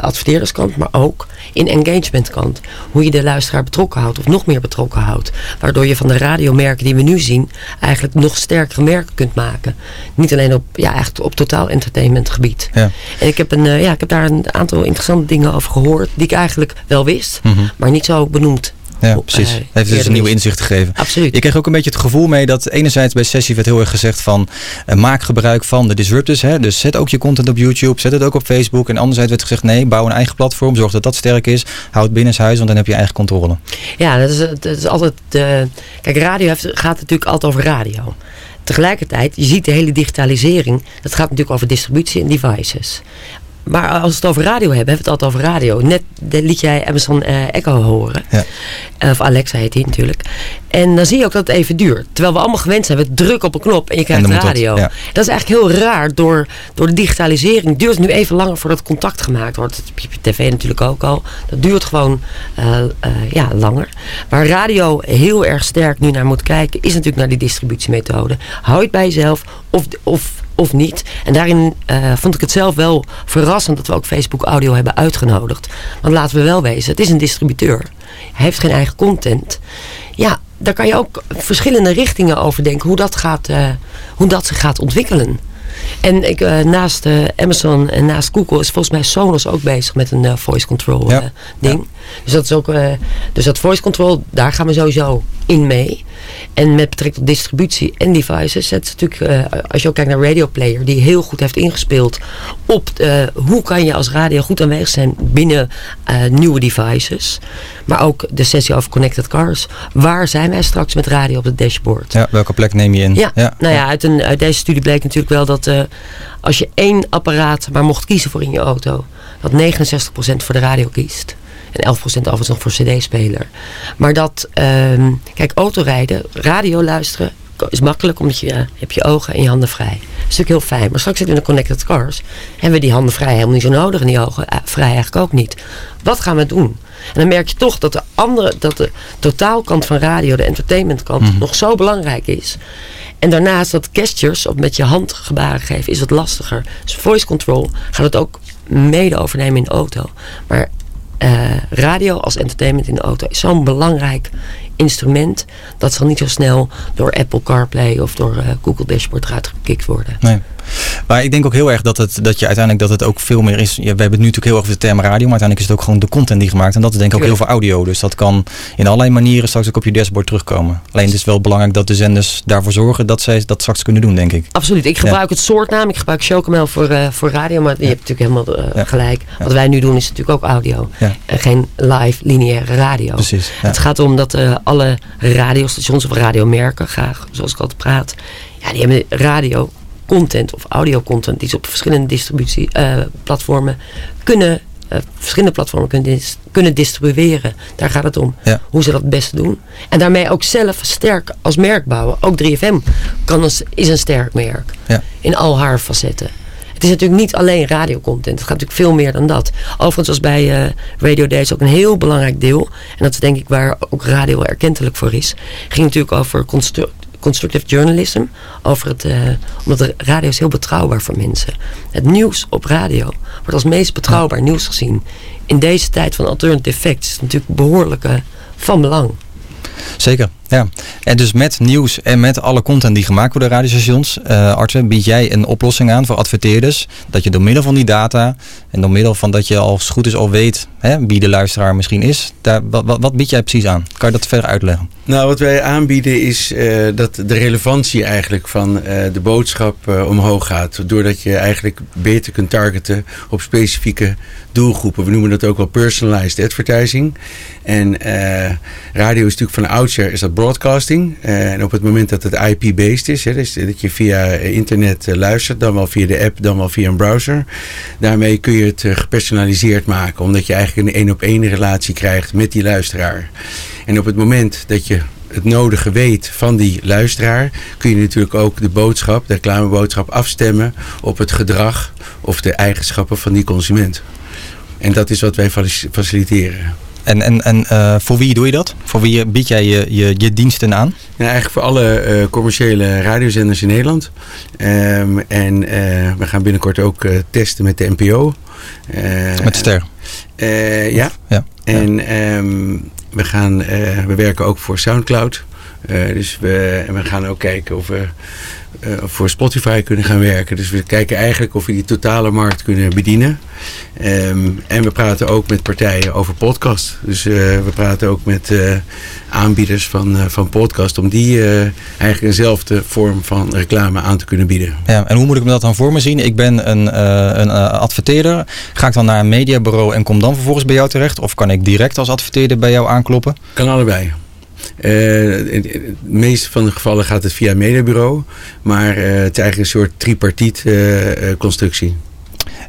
[SPEAKER 2] adverteerderskant, maar ook in engagementkant. Hoe je de luisteraar betrokken houdt of nog meer betrokken houdt. Waardoor je van de radiomerken die we nu zien eigenlijk nog sterkere merken kunt maken. Niet alleen op, ja, eigenlijk op totaal entertainmentgebied. Ja. En ik heb, een, ja, ik heb daar een aantal interessante dingen over gehoord die ik eigenlijk wel wist, mm -hmm. maar niet zo benoemd.
[SPEAKER 1] Ja, precies. Uh, Heeft dus een nieuwe inzicht gegeven.
[SPEAKER 2] Absoluut.
[SPEAKER 1] Ik kreeg ook een beetje het gevoel mee dat enerzijds bij sessie werd heel erg gezegd van uh, maak gebruik van de disruptors. Hè? Dus zet ook je content op YouTube, zet het ook op Facebook. En anderzijds werd gezegd nee, bouw een eigen platform, zorg dat dat sterk is. Houd binnenshuis, want dan heb je eigen controle.
[SPEAKER 2] Ja, dat is, dat is altijd de... Kijk, radio heeft, gaat natuurlijk altijd over radio. Tegelijkertijd, je ziet de hele digitalisering, dat gaat natuurlijk over distributie en devices. Maar als we het over radio hebben, hebben we het altijd over radio. Net liet jij Amazon uh, Echo horen. Ja. Of Alexa heet die natuurlijk. En dan zie je ook dat het even duurt. Terwijl we allemaal gewend zijn, we drukken op een knop en je krijgt en radio. Dat, ja. dat, is eigenlijk heel raar. Door, door de digitalisering duurt het nu even langer voordat contact gemaakt wordt. Dat heb je tv natuurlijk ook al. Dat duurt gewoon uh, uh, ja, langer. Waar radio heel erg sterk nu naar moet kijken, is natuurlijk naar die distributiemethode. Hou je het bij jezelf of, of of niet. En daarin uh, vond ik het zelf wel verrassend dat we ook Facebook Audio hebben uitgenodigd. Want laten we wel wezen, het is een distributeur. Hij heeft geen eigen content. Ja, daar kan je ook verschillende richtingen over denken hoe dat, gaat, uh, hoe dat zich gaat ontwikkelen. En ik, uh, naast uh, Amazon en naast Google is volgens mij Sonos ook bezig met een uh, voice control ja. ding. Ja. Dus dat is ook, dus dat voice control, daar gaan we sowieso in mee. En met betrekking tot distributie en devices, het is natuurlijk, als je ook kijkt naar Radio Player, die heel goed heeft ingespeeld op hoe kan je als radio goed aanwezig zijn binnen nieuwe devices. Maar ook de sessie over connected cars. Waar zijn wij straks met radio op het dashboard?
[SPEAKER 1] Ja, welke plek neem je in?
[SPEAKER 2] Ja, ja nou ja, uit, een, uit deze studie bleek natuurlijk wel dat als je één apparaat maar mocht kiezen voor in je auto, dat 69% voor de radio kiest. En 11% overigens nog voor cd-speler. Maar dat, uh, kijk, autorijden, radio luisteren is makkelijk omdat je, heb je ogen en je handen vrij. Dat is natuurlijk heel fijn. Maar straks zitten we in de connected cars. Hebben we die handen vrij helemaal niet zo nodig en die ogen uh, vrij eigenlijk ook niet. Wat gaan we doen? En dan merk je toch dat de andere, dat de totaalkant van radio, de entertainmentkant, mm -hmm. nog zo belangrijk is. En daarnaast dat gestures, of met je hand gebaren geven, is wat lastiger. Dus voice control gaat het ook mede overnemen in de auto. Maar uh, radio als entertainment in de auto is zo'n belangrijk instrument. Dat zal niet zo snel door Apple CarPlay of door uh, Google Dashboard eruit gekikt worden.
[SPEAKER 1] Nee. Maar ik denk ook heel erg dat, het, dat je uiteindelijk dat het ook veel meer is. Ja, we hebben het nu natuurlijk heel erg over de term radio, maar uiteindelijk is het ook gewoon de content die gemaakt. En dat is denk ik ook heel veel audio. Dus dat kan in allerlei manieren straks ook op je dashboard terugkomen. Alleen het is wel belangrijk dat de zenders daarvoor zorgen dat zij dat straks kunnen doen, denk ik.
[SPEAKER 2] Absoluut. Ik gebruik ja. het soortnaam. Ik gebruik Chocomel voor, uh, voor radio, maar je hebt natuurlijk helemaal uh, ja. gelijk. Wat wij nu doen is natuurlijk ook audio. En geen live lineaire radio.
[SPEAKER 1] Precies.
[SPEAKER 2] Het gaat om dat uh, alle radiostations of radiomerken, graag, zoals ik altijd praat, ja, die hebben radio content of audio content die ze op verschillende distributieplatformen uh, kunnen, uh, verschillende platformen kunnen, dis kunnen distribueren. Daar gaat het om.
[SPEAKER 1] Ja.
[SPEAKER 2] Hoe ze dat het beste doen. En daarmee ook zelf sterk als merk bouwen. Ook 3FM kan als, is een sterk merk.
[SPEAKER 1] Ja.
[SPEAKER 2] In al haar facetten. Het is natuurlijk niet alleen radiocontent. Het gaat natuurlijk veel meer dan dat. Overigens was bij uh, Radio Days ook een heel belangrijk deel. En dat is denk ik waar ook radio erkentelijk voor is. Ging natuurlijk over constru constructive journalism. Over het, uh, omdat de radio is heel betrouwbaar voor mensen. Het nieuws op radio wordt als meest betrouwbaar nieuws gezien. In deze tijd van alternative facts is het natuurlijk behoorlijk van belang.
[SPEAKER 1] Zeker, ja. En dus met nieuws en met alle content die gemaakt wordt door radiostations, uh, bied jij een oplossing aan voor adverteerders. Dat je door middel van die data en door middel van dat je als goed is al weet hè, wie de luisteraar misschien is. Daar, wat, wat, bied jij precies aan? Kan je dat verder uitleggen?
[SPEAKER 3] Nou, wat wij aanbieden is uh, dat de relevantie eigenlijk van uh, de boodschap omhoog gaat. Doordat je eigenlijk beter kunt targeten op specifieke doelgroepen. We noemen dat ook wel personalized advertising. En radio is natuurlijk van oudsher is dat broadcasting. Eh, en op het moment dat het IP-based is, hè, dus dat je via internet eh, luistert, dan wel via de app, dan wel via een browser. Daarmee kun je het eh, gepersonaliseerd maken, omdat je eigenlijk een één op één relatie krijgt met die luisteraar. En op het moment dat je het nodige weet van die luisteraar, kun je natuurlijk ook de boodschap, de reclameboodschap afstemmen op het gedrag of de eigenschappen van die consument. En dat is wat wij faci- faciliteren.
[SPEAKER 1] En, en, en eh, voor wie doe je dat? Voor wie bied jij je, je, je diensten aan?
[SPEAKER 3] Ja, eigenlijk voor alle eh, commerciële radiozenders in Nederland. Ehm, en eh, we gaan binnenkort ook eh, testen met de NPO. Eh,
[SPEAKER 1] Met Ster?
[SPEAKER 3] eh, ja.
[SPEAKER 1] Ja.
[SPEAKER 3] En ehm, we, gaan, eh, we werken ook voor Soundcloud. Eh, dus we, en we gaan ook kijken of we eh, voor Spotify kunnen gaan werken. Dus we kijken eigenlijk of we die totale markt kunnen bedienen. Ehm, en we praten ook met partijen over podcast. Dus eh, we praten ook met eh, aanbieders van, van podcast om die eigenlijk eenzelfde vorm van reclame aan te kunnen bieden.
[SPEAKER 1] Ja, en hoe moet ik me dat dan voor me zien? Ik ben een, een adverteerder. Ga ik dan naar een mediabureau en kom dan vervolgens bij jou terecht? Of kan ik direct als adverteerder bij jou aankloppen?
[SPEAKER 3] Kan allebei. Eh, in de meeste van de gevallen gaat het via een mediabureau. Maar eh, het is eigenlijk een soort tripartiet eh, constructie.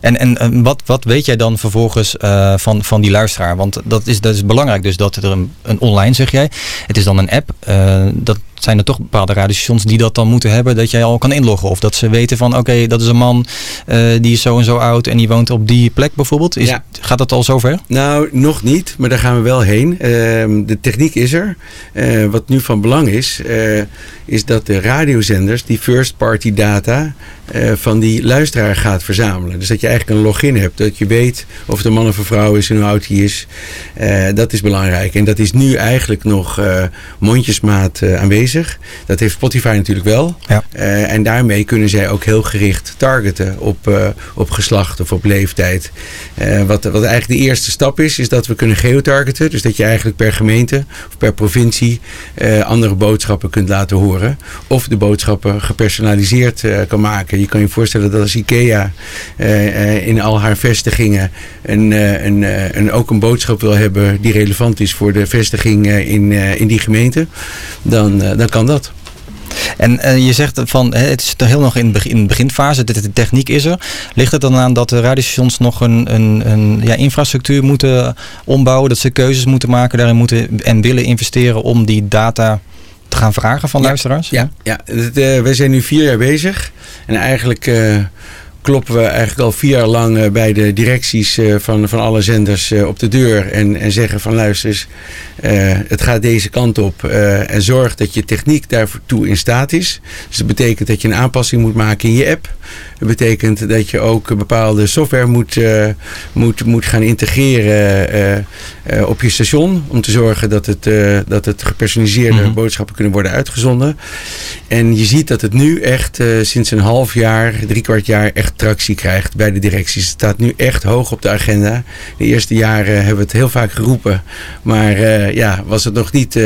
[SPEAKER 1] En, en wat, wat weet jij dan vervolgens van, van die luisteraar? Want dat is, dat is belangrijk dus dat er een, een online, zeg jij. Het is dan een app. dat zijn er toch bepaalde radiostations die dat dan moeten hebben. Dat jij al kan inloggen. Of dat ze weten van oké, dat is een man eh, die is zo en zo oud. En die woont op die plek bijvoorbeeld. Is,
[SPEAKER 3] Ja.
[SPEAKER 1] Gaat dat al zover?
[SPEAKER 3] Nou, nog niet, maar daar gaan we wel heen. Ehm, de techniek is er. Eh, wat nu van belang is, eh, is dat de radiozenders die first party data eh, van die luisteraar gaat verzamelen. Dus dat je eigenlijk een login hebt, dat je weet of het een man of een vrouw is en hoe oud hij is. Eh, dat is belangrijk. En dat is nu eigenlijk nog eh, mondjesmaat aanwezig. Dat heeft Spotify natuurlijk wel.
[SPEAKER 1] Ja.
[SPEAKER 3] En daarmee kunnen zij ook heel gericht targeten op, op geslacht of op leeftijd. Wat, wat eigenlijk de eerste stap is, is dat we kunnen geotargeten. Dus dat je eigenlijk per gemeente of per provincie andere boodschappen kunt laten horen. Of de boodschappen gepersonaliseerd kan maken. Je kan je voorstellen dat als IKEA eh, eh, in al haar vestigingen een, eh, een, een, ook een boodschap wil hebben die relevant is voor de vestiging in, in die gemeente, dan, dan kan dat.
[SPEAKER 1] En eh, je zegt van het is heel nog in, de begin- in de beginfase, de, de techniek is er. Ligt het dan aan dat de radiostations nog een, een, een ja, infrastructuur moeten ombouwen, dat ze keuzes moeten maken, daarin moeten en willen investeren om die data te gaan vragen van luisteraars?
[SPEAKER 3] Ja, ja. Eh, wij zijn nu vier jaar bezig. En eigenlijk eh, kloppen we eigenlijk al vier jaar lang eh, bij de directies van, van alle zenders op de deur. En, en zeggen van luister eens, het gaat deze kant op. en zorg dat je techniek daartoe in staat is. Dus dat betekent dat je een aanpassing moet maken in je app. Dat betekent dat je ook bepaalde software moet, eh, moet, moet gaan integreren eh, eh, op je station. Om te zorgen dat het, dat het gepersonaliseerde boodschappen kunnen worden uitgezonden. En je ziet dat het nu echt sinds een half jaar, drie kwart jaar echt tractie krijgt bij de directies. Het staat nu echt hoog op de agenda. De eerste jaren hebben we het heel vaak geroepen. Maar ja, was het nog niet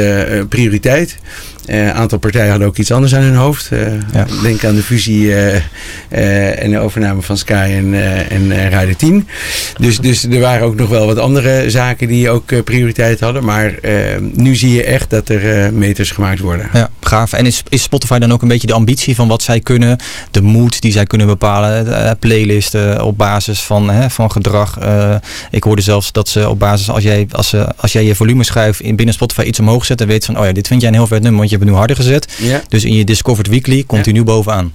[SPEAKER 3] prioriteit. Een aantal partijen hadden ook iets anders aan hun hoofd. Eh, Denk aan de fusie eh, eh, en de overname van Sky en, eh, en eh, Radio 10. Dus, dus er waren ook nog wel wat andere zaken die ook eh, prioriteit hadden. Maar eh, nu zie je echt dat er eh, meters gemaakt worden.
[SPEAKER 1] Ja, gaaf. En is, is Spotify dan ook een beetje de ambitie van wat zij kunnen, de mood die zij kunnen bepalen, eh, playlisten op basis van, hè, van gedrag? Eh, ik hoorde zelfs dat ze op basis, als jij, als, ze, als jij je volumeschijf in binnen Spotify iets omhoog zet, dan weet ze van, oh ja, dit vind jij een heel vet nummer, want je hebt het nu harder gezet.
[SPEAKER 3] Ja.
[SPEAKER 1] Dus in je Discovered Weekly komt hij nu bovenaan.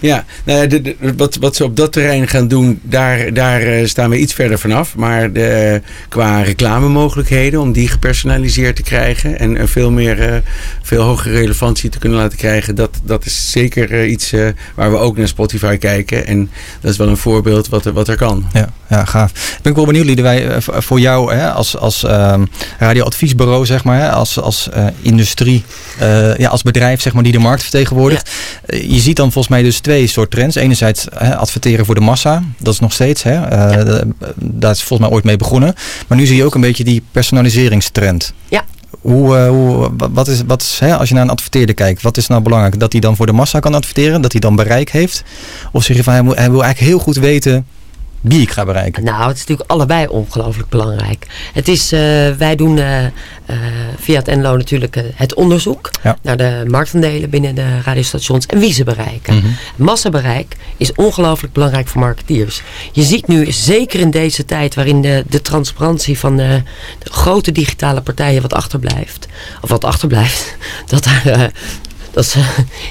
[SPEAKER 3] Ja, nou ja, de, de- wat, wat ze op dat terrein gaan doen, daar, daar eh, staan we iets verder vanaf. Maar de, qua reclamemogelijkheden, om die gepersonaliseerd te krijgen en, veel meer, eh, veel hogere relevantie te kunnen laten krijgen, dat, dat is zeker eh, iets eh, waar we ook naar Spotify kijken. En dat is wel een voorbeeld wat, er- wat er kan.
[SPEAKER 1] Ja, ja, gaaf. Ik ben ik wel benieuwd, Liedewij, voor jou hè, als, als ehm, radioadviesbureau, zeg maar, hè, als, als eh, industrie, eh, ja, als bedrijf zeg maar, die de markt vertegenwoordigt. Je ziet dan volgens mij dus twee soort trends. Enerzijds hè, adverteren voor de massa, dat is nog steeds, hè, eh, d- daar is volgens mij ooit mee begonnen. Maar nu zie je ook een beetje die personaliseringstrend.
[SPEAKER 2] Ja.
[SPEAKER 1] Hoe, eh, hoe, wat is, wat is hè, als je naar een adverteerder kijkt, wat is nou belangrijk? Dat hij dan voor de massa kan adverteren, dat hij dan bereik heeft? Of zeg je van hij, moet, hij wil eigenlijk heel goed weten wie ik ga bereiken?
[SPEAKER 2] Nou, het is natuurlijk allebei ongelooflijk belangrijk. Het is, uh, wij doen uh, uh, via het NLO natuurlijk het onderzoek
[SPEAKER 1] ja.
[SPEAKER 2] naar de marktaandelen binnen de radiostations en wie ze bereiken.
[SPEAKER 1] Mhm.
[SPEAKER 2] Massabereik is ongelooflijk belangrijk voor marketeers. Je ziet nu, zeker in deze tijd waarin de, de transparantie van de, de grote digitale partijen wat achterblijft, of wat achterblijft, <laughs> dat daar dat is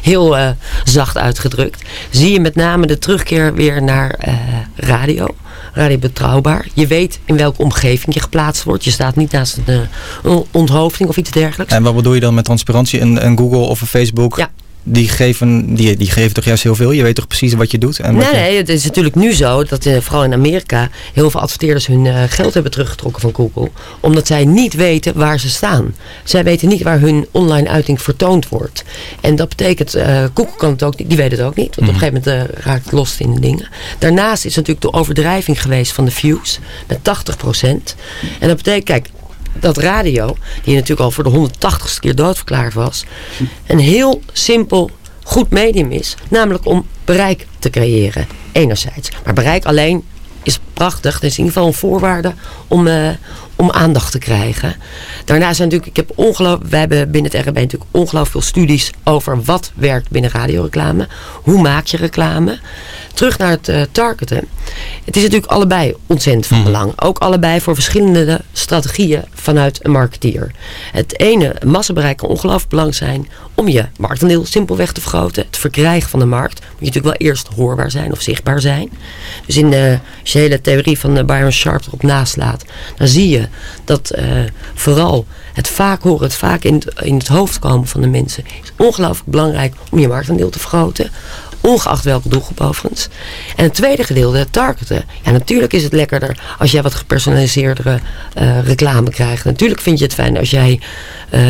[SPEAKER 2] heel uh, zacht uitgedrukt. Zie je met name de terugkeer weer naar uh, radio. Radio betrouwbaar. Je weet in welke omgeving je geplaatst wordt. Je staat niet naast een, een onthoofding of iets dergelijks.
[SPEAKER 1] En wat bedoel je dan met transparantie? Een, een Google of een Facebook?
[SPEAKER 2] Ja.
[SPEAKER 1] Die geven, die, die geven toch juist heel veel? Je weet toch precies wat je doet? En
[SPEAKER 2] nee,
[SPEAKER 1] je...
[SPEAKER 2] nee, het is natuurlijk nu zo dat uh, vooral in Amerika heel veel adverteerders hun uh, geld hebben teruggetrokken van Google. Omdat zij niet weten waar ze staan. Zij weten niet waar hun online uiting vertoond wordt. En dat betekent, uh, Google kan het ook niet, die weet het ook niet. Want
[SPEAKER 1] Mhm.
[SPEAKER 2] op een gegeven moment raakt het los in de dingen. Daarnaast is natuurlijk de overdrijving geweest van de views met 80%. En dat betekent, kijk, dat radio, die natuurlijk al voor de 180ste keer doodverklaard was, een heel simpel, goed medium is. Namelijk om bereik te creëren, enerzijds. Maar bereik alleen is prachtig. Dat is in ieder geval een voorwaarde om, uh, om aandacht te krijgen. Daarnaast zijn natuurlijk, ik heb ongelooflijk, wij hebben binnen het RB natuurlijk ongelooflijk veel studies over wat werkt binnen radioreclame. Hoe maak je reclame? Terug naar het uh, targeten. Het is natuurlijk allebei ontzettend van belang. Ook allebei voor verschillende strategieën vanuit een marketeer. Het ene, massabereik kan ongelooflijk belangrijk zijn om je marktaandeel simpelweg te vergroten. Het verkrijgen van de markt moet je natuurlijk wel eerst hoorbaar zijn of zichtbaar zijn. Dus in de, als je de hele theorie van Byron Sharp erop naslaat, dan zie je dat uh, vooral het vaak horen, het vaak in het, in het hoofd komen van de mensen, is ongelooflijk belangrijk om je marktaandeel te vergroten. Ongeacht welke doelgroep overigens. En het tweede gedeelte, het targeten. Ja, natuurlijk is het lekkerder als jij wat gepersonaliseerdere uh, reclame krijgt. Natuurlijk vind je het fijn als jij uh,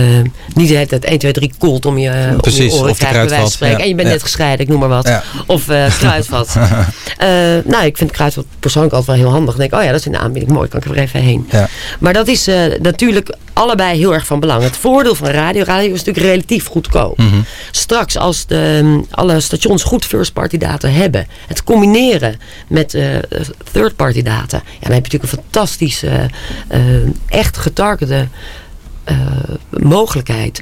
[SPEAKER 2] niet de hele tijd 1, 2, 3 koelt om je,
[SPEAKER 1] Precies,
[SPEAKER 2] om je oren
[SPEAKER 1] of
[SPEAKER 2] krijgt, bij wijze van spreken.
[SPEAKER 1] Ja,
[SPEAKER 2] en je bent
[SPEAKER 1] ja.
[SPEAKER 2] net gescheiden, ik noem maar wat.
[SPEAKER 1] Ja.
[SPEAKER 2] Of uh, kruidvat. <laughs> nou, ik vind kruidvat persoonlijk altijd wel heel handig. Dan denk ik, oh ja, dat is in de aanbieding. Mooi, kan ik er even heen.
[SPEAKER 1] Ja.
[SPEAKER 2] Maar dat is natuurlijk allebei heel erg van belang. Het voordeel van radio, radio is natuurlijk relatief goedkoop.
[SPEAKER 1] Mm -hmm.
[SPEAKER 2] Straks als de, um, alle stations goed first party data hebben. Het combineren met uh, third party data. Ja, dan heb je natuurlijk een fantastische, uh, echt getargete uh, mogelijkheid.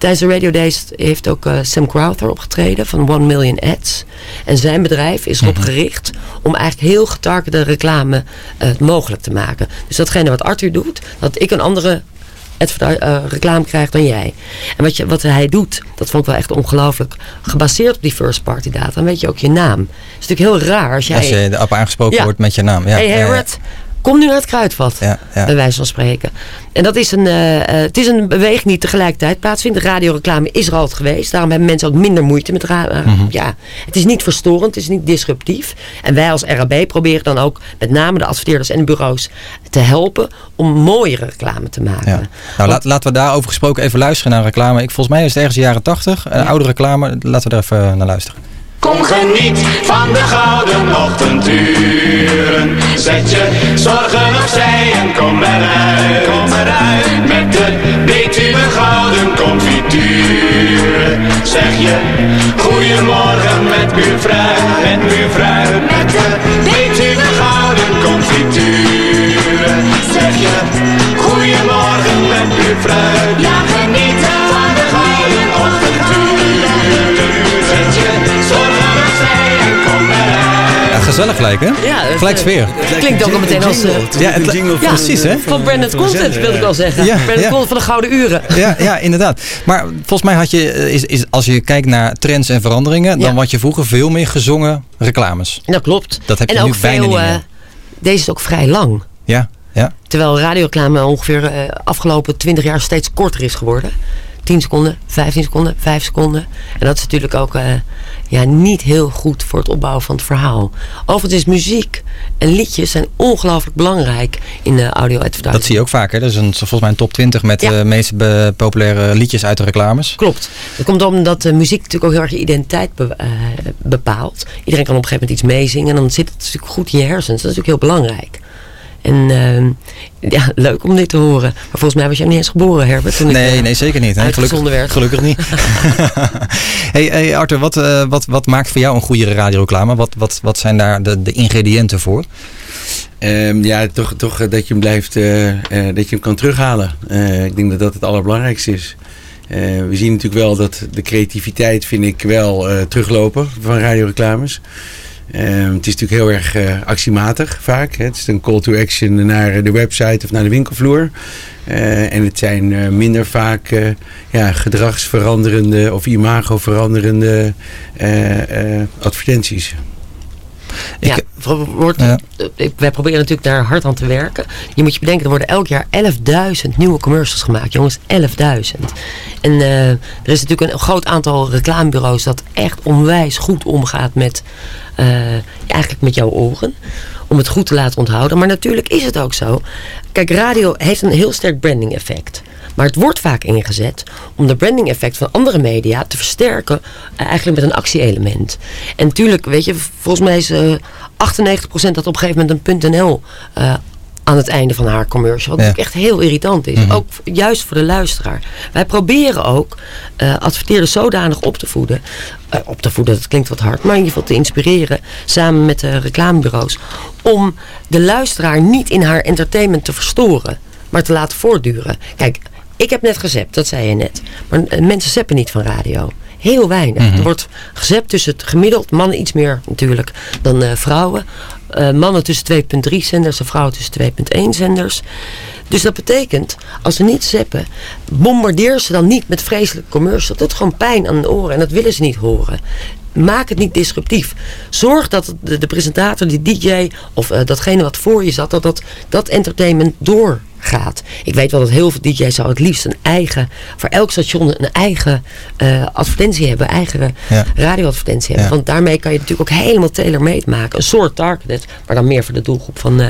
[SPEAKER 2] Tijdens de Radio Days heeft ook uh, Sam Crowther opgetreden van One Million Ads. En zijn bedrijf is erop -hmm. gericht om eigenlijk heel getargete reclame uh, mogelijk te maken. Dus datgene wat Arthur doet, dat ik een andere reclame krijgt dan jij. En wat, je, wat hij doet, dat vond ik wel echt ongelooflijk. Gebaseerd op die first party data, dan weet je ook je naam. Het is natuurlijk heel raar als jij...
[SPEAKER 1] Als je de app aangesproken ja. wordt met je naam. Ja.
[SPEAKER 2] Hey ja. Kom nu naar het kruidvat.
[SPEAKER 1] Ja, ja.
[SPEAKER 2] Bij wijze van spreken. En dat is een, uh, uh, het is een beweging die tegelijkertijd plaatsvindt. De radioreclame is er altijd geweest. Daarom hebben mensen ook minder moeite met radio.
[SPEAKER 1] Mhm.
[SPEAKER 2] Mm -hmm. Ja, het is niet verstorend, het is niet disruptief. En wij als RAB proberen dan ook met name de adverteerders en de bureaus te helpen om mooiere reclame te maken.
[SPEAKER 1] Ja. Nou, Want, laat, laten we daarover gesproken even luisteren naar reclame. Ik, volgens mij is het ergens de jaren 80. Een ja. oude reclame. Laten we er even naar luisteren.
[SPEAKER 33] Kom geniet van de gouden ochtenduren. Zet je goeiemorgen met buurvrouw. Met de Betuwe gouden confituur. Zeg je goeiemorgen met buurvrouw.
[SPEAKER 1] Gezellig gelijk, hè?
[SPEAKER 2] Ja, het,
[SPEAKER 1] Gelijk sfeer.
[SPEAKER 2] Het klinkt ook al meteen als... Uh,
[SPEAKER 1] ja, het, ja, precies, hè?
[SPEAKER 2] Van Brandon Content wilde ik wel zeggen. Ja, Brandon ja. Content van de Gouden Uren.
[SPEAKER 1] Ja, ja, inderdaad. Maar volgens mij had je, is, is, als je kijkt naar trends en veranderingen, dan had je vroeger veel meer gezongen reclames.
[SPEAKER 2] Dat klopt.
[SPEAKER 1] Dat heb je
[SPEAKER 2] en
[SPEAKER 1] nu
[SPEAKER 2] ook
[SPEAKER 1] bijna
[SPEAKER 2] veel,
[SPEAKER 1] niet meer.
[SPEAKER 2] Uh, deze is ook vrij lang.
[SPEAKER 1] Ja, ja.
[SPEAKER 2] Terwijl radioreclame ongeveer uh, afgelopen 20 jaar steeds korter is geworden. 10 seconden, 15 seconden, 5 seconden. En dat is natuurlijk ook uh, ja, niet heel goed voor het opbouwen van het verhaal. Overigens is muziek en liedjes zijn ongelooflijk belangrijk in de audio advertising.
[SPEAKER 1] Dat zie je ook vaak. Hè? Dat is een, volgens mij een top 20 met de ja. meest populaire liedjes uit de reclames.
[SPEAKER 2] Klopt. Dat komt omdat uh, muziek natuurlijk ook heel erg je identiteit be uh, bepaalt. Iedereen kan op een gegeven moment iets meezingen en dan zit het natuurlijk goed in je hersens. Dat is natuurlijk heel belangrijk. En ehm, ja, leuk om dit te horen. Maar volgens mij was jij niet eens geboren, Herbert. Toen
[SPEAKER 1] nee,
[SPEAKER 2] ik, uh,
[SPEAKER 1] nee, zeker niet. Nee, gelukkig,
[SPEAKER 2] werd.
[SPEAKER 1] gelukkig niet. <laughs> hey, hey, Arthur, wat, uh, wat, wat maakt voor jou een goede radioreclame? Wat, wat, wat zijn daar de, de ingrediënten voor?
[SPEAKER 3] Um, ja, toch, toch dat je hem blijft, uh, dat je hem kan terughalen. ik denk dat dat het allerbelangrijkste is. we zien natuurlijk wel dat de creativiteit, vind ik, wel teruglopen van radioreclames. Um, het is natuurlijk heel erg uh, actiematig vaak. Hè. Het is een call to action naar de website of naar de winkelvloer. Uh, en het zijn uh, minder vaak ja, gedragsveranderende of imagoveranderende advertenties.
[SPEAKER 2] Ja, wordt, ja. wij proberen natuurlijk daar hard aan te werken. Je moet je bedenken, er worden elk jaar 11.000 nieuwe commercials gemaakt. Jongens, 11.000. En uh, er is natuurlijk een groot aantal reclamebureaus dat echt onwijs goed omgaat met, uh, eigenlijk met jouw oren. Om het goed te laten onthouden. Maar natuurlijk is het ook zo. Kijk, radio heeft een heel sterk branding effect. Maar het wordt vaak ingezet om de branding effect van andere media te versterken. Uh, eigenlijk met een actieelement. En natuurlijk, weet je, volgens mij is uh, 98% dat op een gegeven moment een .nl uh, aan het einde van haar commercial. Wat ja. echt heel irritant is. Mm -hmm. Ook juist voor de luisteraar. Wij proberen ook uh, adverteerders zodanig op te voeden. Uh, op te voeden, dat klinkt wat hard. Maar in ieder geval te inspireren. Samen met de reclamebureaus. Om de luisteraar niet in haar entertainment te verstoren. Maar te laten voortduren. Kijk, ik heb net gezept, dat zei je net. Maar uh, mensen zeppen niet van radio. Heel weinig. Mm -hmm. Er wordt gezept tussen het gemiddeld, mannen iets meer natuurlijk dan uh, vrouwen. Uh, mannen tussen 2,3 zenders en vrouwen tussen 2,1 zenders. Dus dat betekent, als ze niet zeppen, bombardeer ze dan niet met vreselijke commercials. Dat is gewoon pijn aan de oren en dat willen ze niet horen. Maak het niet disruptief. Zorg dat de, de presentator, die DJ of uh, datgene wat voor je zat, dat dat, dat entertainment door gaat. Ik weet wel dat heel veel DJ's zou het liefst een eigen, voor elk station een eigen uh, advertentie hebben, eigen ja. radioadvertentie hebben. Ja. Want daarmee kan je natuurlijk ook helemaal tailor-made maken. Een soort targeted, maar dan meer voor de doelgroep van, uh,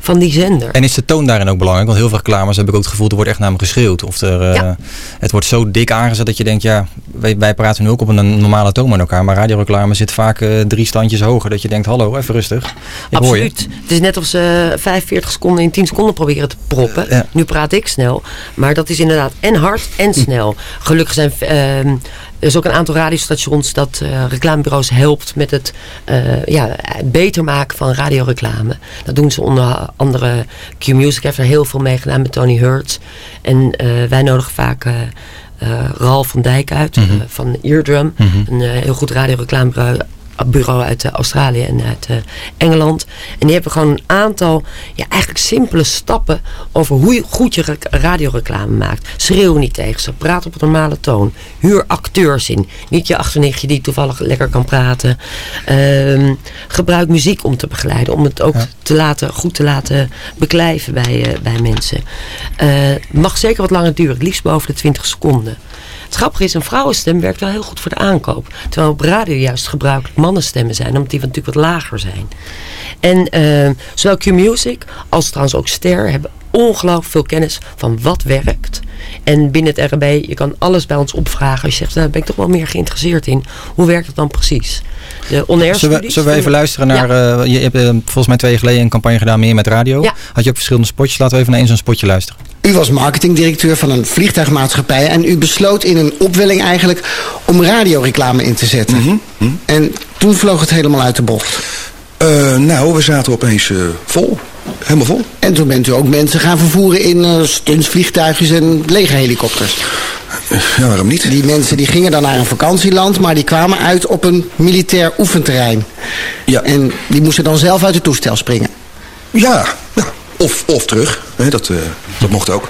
[SPEAKER 2] van die zender.
[SPEAKER 1] En is de toon daarin ook belangrijk? Want heel veel reclames heb ik ook het gevoel, er wordt echt naar me geschreeuwd. Of er, uh, ja. het wordt zo dik aangezet dat je denkt, ja, wij, wij praten nu ook op een normale toon met elkaar. Maar radioreclame zit vaak drie standjes hoger. Dat je denkt, hallo, even rustig. Ik
[SPEAKER 2] Absoluut. Het is net of ze 45 seconden in 10 seconden proberen te proppen. Ja. Nu praat ik snel. Maar dat is inderdaad en hard en snel. Gelukkig zijn uh, er is ook een aantal radiostations dat uh, reclamebureaus helpt met het uh, ja, beter maken van radioreclame. Dat doen ze onder andere Q-Music heeft er heel veel mee gedaan met Tony Hurts. En uh, wij nodigen vaak Ralf van Dijk uit mm -hmm. van Eardrum. Mm -hmm. Een heel goed radioreclamebureau bureau uit uh, Australië en uit uh, Engeland. En die hebben gewoon een aantal ja, eigenlijk simpele stappen over hoe je goed je radioreclame maakt. Schreeuw niet tegen ze. Praat op een normale toon. Huur acteurs in. Niet je achternichtje die toevallig lekker kan praten. Uh, gebruik muziek om te begeleiden. Om het ook ja. te laten, goed te laten beklijven bij, uh, bij mensen. Het mag zeker wat langer duren. Het liefst boven de 20 seconden. Het grappige is, een vrouwenstem werkt wel heel goed voor de aankoop. Terwijl op radio juist gebruikelijk mannenstemmen zijn. Omdat die natuurlijk wat lager zijn. En uh, zowel Q-Music als trouwens ook Ster hebben ongelooflijk veel kennis van wat werkt. En binnen het RB, je kan alles bij ons opvragen. Als je zegt, daar ben ik toch wel meer geïnteresseerd in. Hoe werkt het dan precies? De
[SPEAKER 1] zullen, we, zullen we even luisteren naar... Ja. Uh, je hebt uh, volgens mij twee jaar geleden een campagne gedaan meer met radio.
[SPEAKER 2] Ja.
[SPEAKER 1] Had je ook verschillende spotjes. Laten we even naar één zo'n spotje luisteren.
[SPEAKER 36] U was marketingdirecteur van een vliegtuigmaatschappij en u besloot in een opwelling eigenlijk om radioreclame in te zetten.
[SPEAKER 37] Mm -hmm. Mm -hmm.
[SPEAKER 36] En toen vloog het helemaal uit de bocht.
[SPEAKER 37] Uh, nou, we zaten opeens uh, vol. Helemaal vol.
[SPEAKER 36] En toen bent u ook mensen gaan vervoeren in uh, stuntsvliegtuigjes en legerhelikopters.
[SPEAKER 37] Ja, waarom niet?
[SPEAKER 36] Die mensen die gingen dan naar een vakantieland, maar die kwamen uit op een militair oefenterrein.
[SPEAKER 37] Ja.
[SPEAKER 36] En die moesten dan zelf uit het toestel springen.
[SPEAKER 37] Ja, ja. Of, of terug. Nee, dat, uh, dat mocht ook.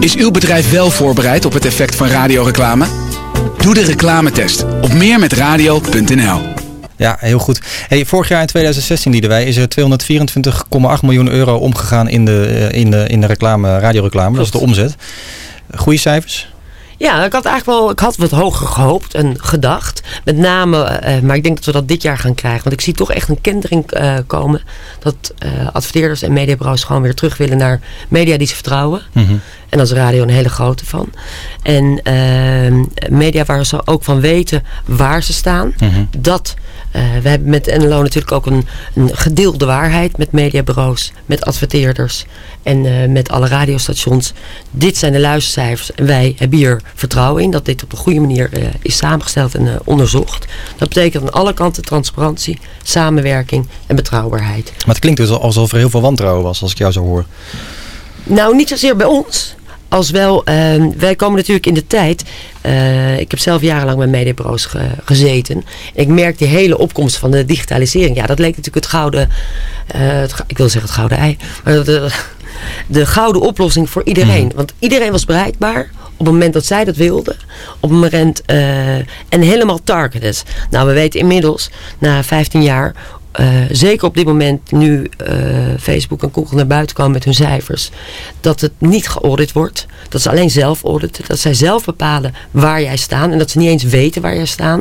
[SPEAKER 38] Is uw bedrijf wel voorbereid op het effect van radioreclame? Doe de reclametest op meermetradio.nl.
[SPEAKER 1] Ja, heel goed. Hey, vorig jaar in 2016, Liedewij, is er 224,8 miljoen euro omgegaan in de, in de, in de reclame, radioreclame. Dat is de omzet. Goede cijfers?
[SPEAKER 2] Ja, ik had eigenlijk wel, ik had wat hoger gehoopt en gedacht. Met name, eh, maar ik denk dat we dat dit jaar gaan krijgen. Want ik zie toch echt een kentering eh, komen. Dat eh, adverteerders en mediabureaus gewoon weer terug willen naar media die ze vertrouwen.
[SPEAKER 1] Mhm.
[SPEAKER 2] En dat is radio een hele grote van. En ehm, media waar ze ook van weten waar ze staan.
[SPEAKER 1] Mhm.
[SPEAKER 2] Dat, eh, we hebben met NLO natuurlijk ook een, een gedeelde waarheid met mediabureaus, met adverteerders en eh, met alle radiostations. Dit zijn de luistercijfers en wij hebben hier vertrouwen in dat dit op een goede manier eh, is samengesteld en eh, onderzocht. Dat betekent aan alle kanten transparantie, samenwerking en betrouwbaarheid.
[SPEAKER 1] Maar het klinkt dus alsof er heel veel wantrouwen was, als ik jou zo hoor.
[SPEAKER 2] Nou, niet zozeer bij ons. Als wel, ehm, wij komen natuurlijk in de tijd. eh, ik heb zelf jarenlang bij mediabureaus ge- gezeten. En ik merk die hele opkomst van de digitalisering. Ja, dat leek natuurlijk het gouden. eh, het, ik wil zeggen het gouden ei. Maar de, de gouden oplossing voor iedereen. Want iedereen was bereikbaar. Op het moment dat zij dat wilden. Op het moment. eh, en helemaal targeted. Nou, we weten inmiddels, na 15 jaar. Eh, zeker op dit moment, nu eh, Facebook en Google naar buiten komen met hun cijfers. Dat het niet geaudit wordt. Dat ze alleen zelf auditen. Dat zij zelf bepalen waar jij staat. En dat ze niet eens weten waar jij staat.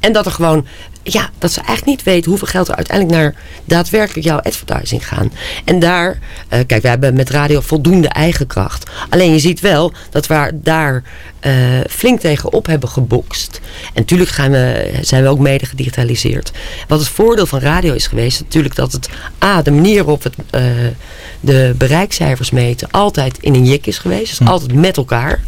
[SPEAKER 2] En dat er gewoon. Ja, dat ze eigenlijk niet weten hoeveel geld er uiteindelijk naar daadwerkelijk jouw advertising gaan. En daar, eh, kijk, we hebben met radio voldoende eigen kracht. Alleen je ziet wel dat we daar eh, flink tegen op hebben gebokst. En natuurlijk gaan we, zijn we ook mede gedigitaliseerd. Wat het voordeel van radio is geweest, natuurlijk dat het A, de manier waarop het eh, de bereikcijfers meten, altijd in een jik is geweest. Dus altijd met elkaar.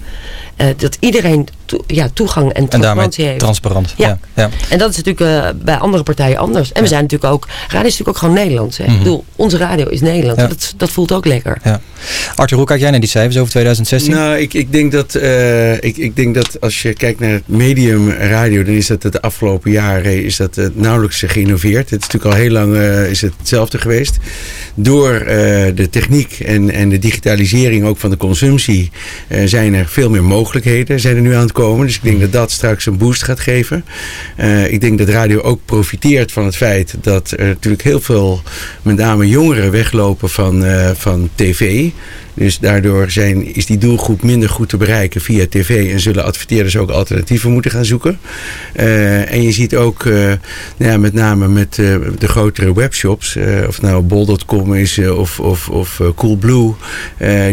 [SPEAKER 2] Dat iedereen ja, toegang en
[SPEAKER 1] En daarmee
[SPEAKER 2] transparantie heeft.
[SPEAKER 1] transparant.
[SPEAKER 2] Ja.
[SPEAKER 1] Ja. Ja.
[SPEAKER 2] En dat is natuurlijk eh, bij andere partijen anders. En we zijn natuurlijk ook, radio is natuurlijk ook gewoon Nederlands. Hè?
[SPEAKER 1] Mhm.
[SPEAKER 2] Ik bedoel, onze radio is Nederlands.
[SPEAKER 1] Ja.
[SPEAKER 2] Dat, dat voelt ook lekker.
[SPEAKER 1] Ja. Arthur, hoe kijk jij naar die cijfers over 2016?
[SPEAKER 3] Nou, ik, ik, denk dat, eh, ik, ik denk dat als je kijkt naar het medium radio, dan is dat het de afgelopen jaren is dat, eh, nauwelijks geïnnoveerd. Het is natuurlijk al heel lang eh, is het hetzelfde geweest. Door eh, de techniek en, en de digitalisering ook van de consumptie eh, zijn er veel meer mogelijkheden zijn er nu aan het komen. Dus ik denk dat dat straks een boost gaat geven. Eh, ik denk dat radio ook profiteert van het feit dat er natuurlijk heel veel, met name jongeren, weglopen van, eh, van tv. Dus daardoor zijn, is die doelgroep minder goed te bereiken via tv en zullen adverteerders ook alternatieven moeten gaan zoeken. Eh, en je ziet ook, eh, nou ja, met name met eh, de grotere webshops, of nou bol.com is of, of, of Coolblue,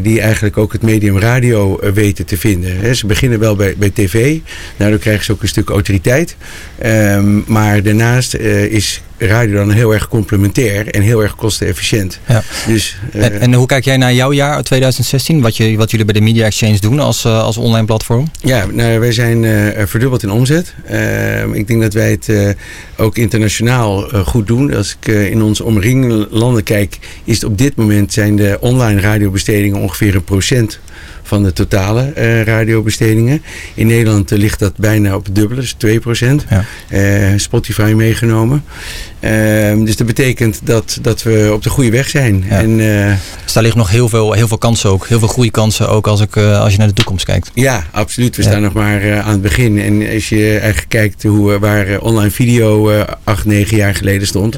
[SPEAKER 3] die eigenlijk ook het medium radio weten te vinden. Ze beginnen wel bij, bij tv, daardoor krijgen ze ook een stuk autoriteit. Ehm, maar daarnaast is radio dan heel erg complementair en heel erg kostenefficiënt.
[SPEAKER 1] Ja.
[SPEAKER 3] Dus, eh,
[SPEAKER 1] En, en hoe kijk jij naar jouw jaar 2016? Wat, je, wat jullie bij de Media Exchange doen als, eh, als online platform?
[SPEAKER 3] Ja, nou, wij zijn eh, verdubbeld in omzet. Eh, ik denk dat wij het eh, ook internationaal eh, goed doen. Als ik eh, in onze omringende landen kijk, is het op dit moment zijn de online radiobestedingen ongeveer een procent van de totale eh, radiobestedingen. In Nederland eh, ligt dat bijna op het dubbele, dus 2 procent. Spotify meegenomen. Ehm, dus dat betekent dat, dat we op de goede weg zijn. En, eh,
[SPEAKER 1] Dus daar liggen nog heel veel, heel veel kansen ook. Heel veel groeikansen ook als, ik, eh, als je naar de toekomst kijkt.
[SPEAKER 3] Ja, absoluut. We
[SPEAKER 1] Ja.
[SPEAKER 3] staan nog maar eh, aan het begin. En als je eigenlijk kijkt hoe, waar online video eh, acht, negen jaar geleden stond.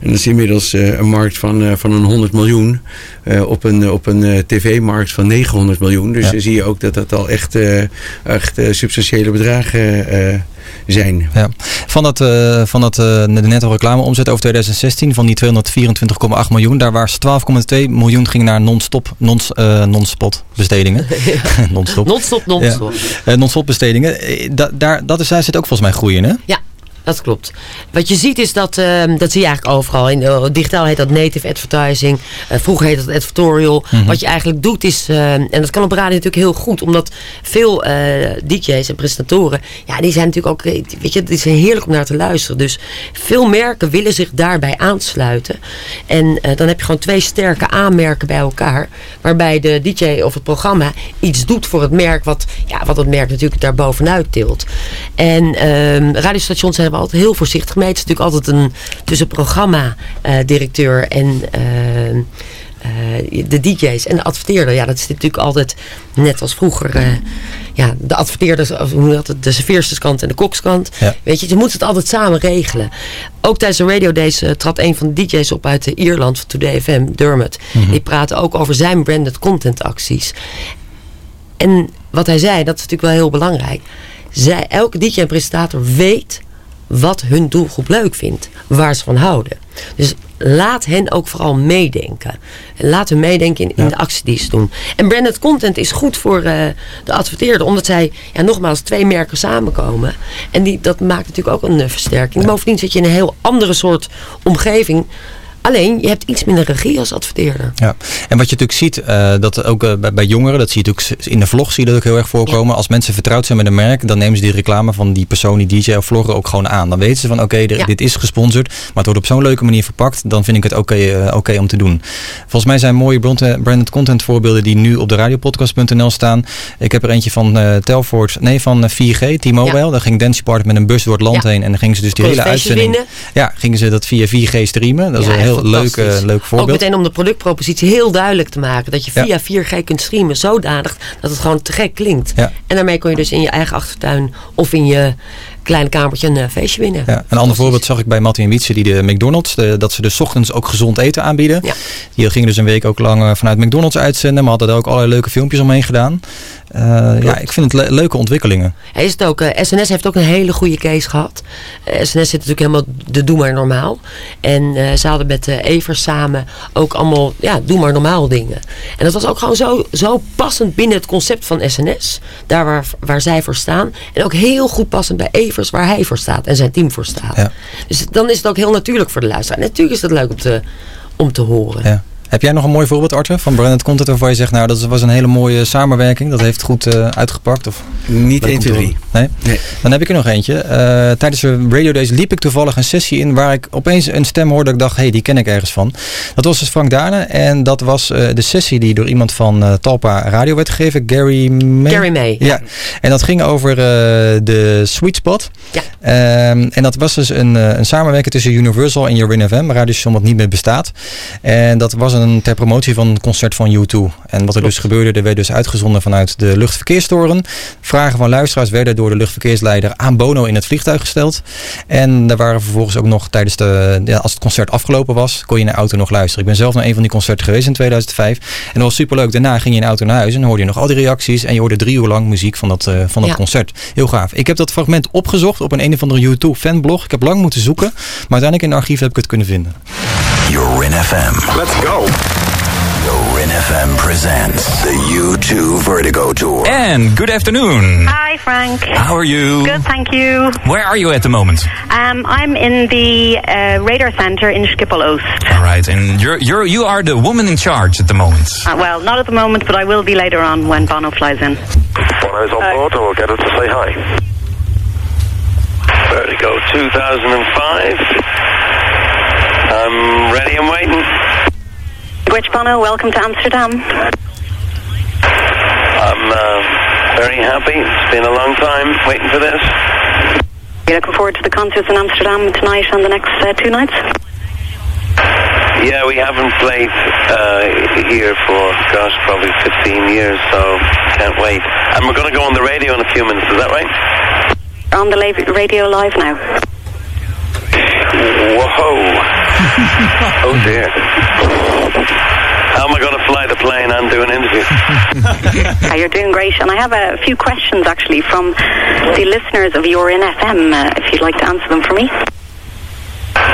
[SPEAKER 3] En dat is inmiddels eh, een markt van, eh, van een 100 miljoen. eh, op een, op een eh, tv-markt van 900 miljoen. Dus
[SPEAKER 1] Ja.
[SPEAKER 3] dan zie je ook dat dat al echt, eh, echt substantiële bedragen eh, zijn.
[SPEAKER 1] Ja. Van, dat, eh, van dat, eh, de netto reclameomzet over 2016, van die 224,8 miljoen, daar was 12,2 miljoen ging naar non-stop, non, eh, non-spot bestedingen. <laughs> non-stop.
[SPEAKER 2] Non-stop, non-stop.
[SPEAKER 1] Ja. Non-stop bestedingen. Da- daar, dat is, daar zit ook volgens mij groei in, hè?
[SPEAKER 2] Ja, dat klopt. Wat je ziet is dat, ehm, dat zie je eigenlijk overal. In, eh, digitaal heet dat native advertising. Eh, vroeger heet dat editorial.
[SPEAKER 1] Mhm.
[SPEAKER 2] Wat je eigenlijk doet is, ehm, en dat kan op radio natuurlijk heel goed. Omdat veel eh, DJ's en presentatoren, ja die zijn natuurlijk ook, weet je, het is heerlijk om naar te luisteren. Dus veel merken willen zich daarbij aansluiten. En dan heb je gewoon twee sterke aanmerken bij elkaar. Waarbij de DJ of het programma iets doet voor het merk. Wat, ja, wat het merk natuurlijk daar bovenuit tilt. En ehm, radiostations zijn we altijd heel voorzichtig mee. Het is natuurlijk altijd een tussen programma-directeur en ehm, eh, de DJ's en de adverteerder. Ja, dat is natuurlijk altijd net als vroeger. eh, ja, de adverteerders, hoe dat, de serveersterskant en de kokskant.
[SPEAKER 1] Ja.
[SPEAKER 2] Weet je, je moet het altijd samen regelen. Ook tijdens de Radio Days eh, trad een van de DJ's op uit eh, Ierland, van Today FM, Dermot.
[SPEAKER 1] Mhm.
[SPEAKER 2] Die praatte ook over zijn branded content acties. En wat hij zei, dat is natuurlijk wel heel belangrijk. Zij, elke DJ en presentator weet wat hun doelgroep leuk vindt. Waar ze van houden. Dus laat hen ook vooral meedenken. En laat hen meedenken in, in de actie die ze doen. En branded content is goed voor uh, de adverteerder. Omdat zij, ja, nogmaals, twee merken samenkomen. En die, dat maakt natuurlijk ook een uh, versterking. Ja. Bovendien zit je in een heel andere soort omgeving. Alleen, je hebt iets minder regie als adverteerder.
[SPEAKER 1] Ja, en wat je natuurlijk ziet, uh, dat ook uh, bij, bij, jongeren, dat zie je natuurlijk in de vlog zie je dat ook heel erg voorkomen. Ja. Als mensen vertrouwd zijn met een merk, dan nemen ze die reclame van die persoon, die DJ of vlogger ook gewoon aan. Dan weten ze van oké, okay, ja. dit is gesponsord, maar het wordt op zo'n leuke manier verpakt. Dan vind ik het oké okay, uh, okay om te doen. Volgens mij zijn mooie branded content voorbeelden die nu op de radiopodcast.nl staan. Ik heb er eentje van Telford, nee van 4G, T-Mobile. Ja. Daar ging Dance Party met een bus door het land heen en dan gingen ze dus die hele uitzending.
[SPEAKER 2] Winnen.
[SPEAKER 1] Ja, gingen ze dat via 4G streamen. Dat is een heel leuk, uh, leuk voorbeeld.
[SPEAKER 2] Ook meteen om de productpropositie heel duidelijk te maken. Dat je via ja. 4G kunt streamen zodanig dat het gewoon te gek klinkt.
[SPEAKER 1] Ja.
[SPEAKER 2] En daarmee kon je dus in je eigen achtertuin of in je kleine kamertje een uh, feestje winnen.
[SPEAKER 1] Ja, een ander voorbeeld zag ik bij Mattie en Wietse, die de McDonald's, de, dat ze dus ochtends ook gezond eten aanbieden.
[SPEAKER 2] Ja.
[SPEAKER 1] Die gingen dus een week ook lang uh, vanuit McDonald's uitzenden, maar hadden daar ook allerlei leuke filmpjes omheen gedaan. Uh, ja, ik vind het le leuke ontwikkelingen.
[SPEAKER 2] Hij is het ook. SNS heeft ook een hele goede case gehad. SNS zit natuurlijk helemaal de doe maar normaal. En ze hadden met Evers samen ook allemaal, ja, doe maar normaal dingen. En dat was ook gewoon zo, zo passend binnen het concept van SNS. Daar waar, waar zij voor staan. En ook heel goed passend bij Evers waar hij voor staat en zijn team voor staat.
[SPEAKER 1] Ja.
[SPEAKER 2] Dus dan is het ook heel natuurlijk voor de luisteraar. Natuurlijk is het leuk om te, om te horen.
[SPEAKER 1] Ja. Heb jij nog een mooi voorbeeld, Arthur, van branded content waarvan je zegt, nou, dat was een hele mooie samenwerking, dat heeft goed uh, uitgepakt? Of
[SPEAKER 3] Niet 1, 2, 3.
[SPEAKER 1] Nee? nee? Dan heb ik er nog eentje. Uh, tijdens de Radio Days liep ik toevallig een sessie in waar ik opeens een stem hoorde dat ik dacht, hé, hey, die ken ik ergens van. Dat was dus Frank Dane en dat was uh, de sessie die door iemand van uh, Talpa Radio werd gegeven, Gary May.
[SPEAKER 2] Gary May.
[SPEAKER 1] Ja. ja. En dat ging over de Sweet Spot.
[SPEAKER 2] Ja.
[SPEAKER 1] Um, en dat was dus een, een samenwerking tussen Universal en Jorin FM, een radiostation wat niet meer bestaat. En dat was een ter promotie van een concert van U2. En wat er dus gebeurde, er werd dus uitgezonden vanuit de luchtverkeerstoren. Vragen van luisteraars werden door de luchtverkeersleider aan Bono in het vliegtuig gesteld. En daar waren vervolgens ook nog tijdens de, ja, als het concert afgelopen was, kon je in de auto nog luisteren. Ik ben zelf naar een van die concerten geweest in 2005. En dat was superleuk. Daarna ging je in de auto naar huis en hoorde je nog al die reacties. En je hoorde drie uur lang muziek van dat, uh, van dat ja. concert. Heel gaaf. Ik heb dat fragment opgezocht op een een of andere U2 fanblog. Ik heb lang moeten zoeken, maar uiteindelijk in het archief heb ik het kunnen vinden.
[SPEAKER 35] You're in FM.
[SPEAKER 39] Let's go.
[SPEAKER 35] Rin FM presents the U2 Vertigo Tour.
[SPEAKER 40] And good afternoon.
[SPEAKER 41] Hi, Frank.
[SPEAKER 40] How are you?
[SPEAKER 41] Good, thank you.
[SPEAKER 40] Where are you at the moment?
[SPEAKER 41] Um, I'm in the uh, radar center in Schiphol Oost.
[SPEAKER 40] All right, and you're, you're, you are the woman in charge at the moment.
[SPEAKER 41] Uh, well, not at the moment, but I will be later on when Bono flies in.
[SPEAKER 39] Bono's on uh, board, and we'll get her to say hi. Vertigo 2005. I'm ready and waiting.
[SPEAKER 41] Rich Bono, welcome to Amsterdam.
[SPEAKER 39] I'm uh, very happy. It's been a long time waiting for this.
[SPEAKER 41] You looking forward to the concerts in Amsterdam tonight and the next uh, two nights?
[SPEAKER 39] Yeah, we haven't played uh, here for, gosh, probably 15 years, so can't wait. And we're going to go on the radio in a few minutes, is that right?
[SPEAKER 41] We're on the radio live now.
[SPEAKER 39] Whoa. <laughs> oh dear. How am I going to fly the plane and do an interview?
[SPEAKER 41] uh, <laughs> you're doing great. And I have a few questions actually from the listeners of Your In FM, uh, if you'd like to answer them for me.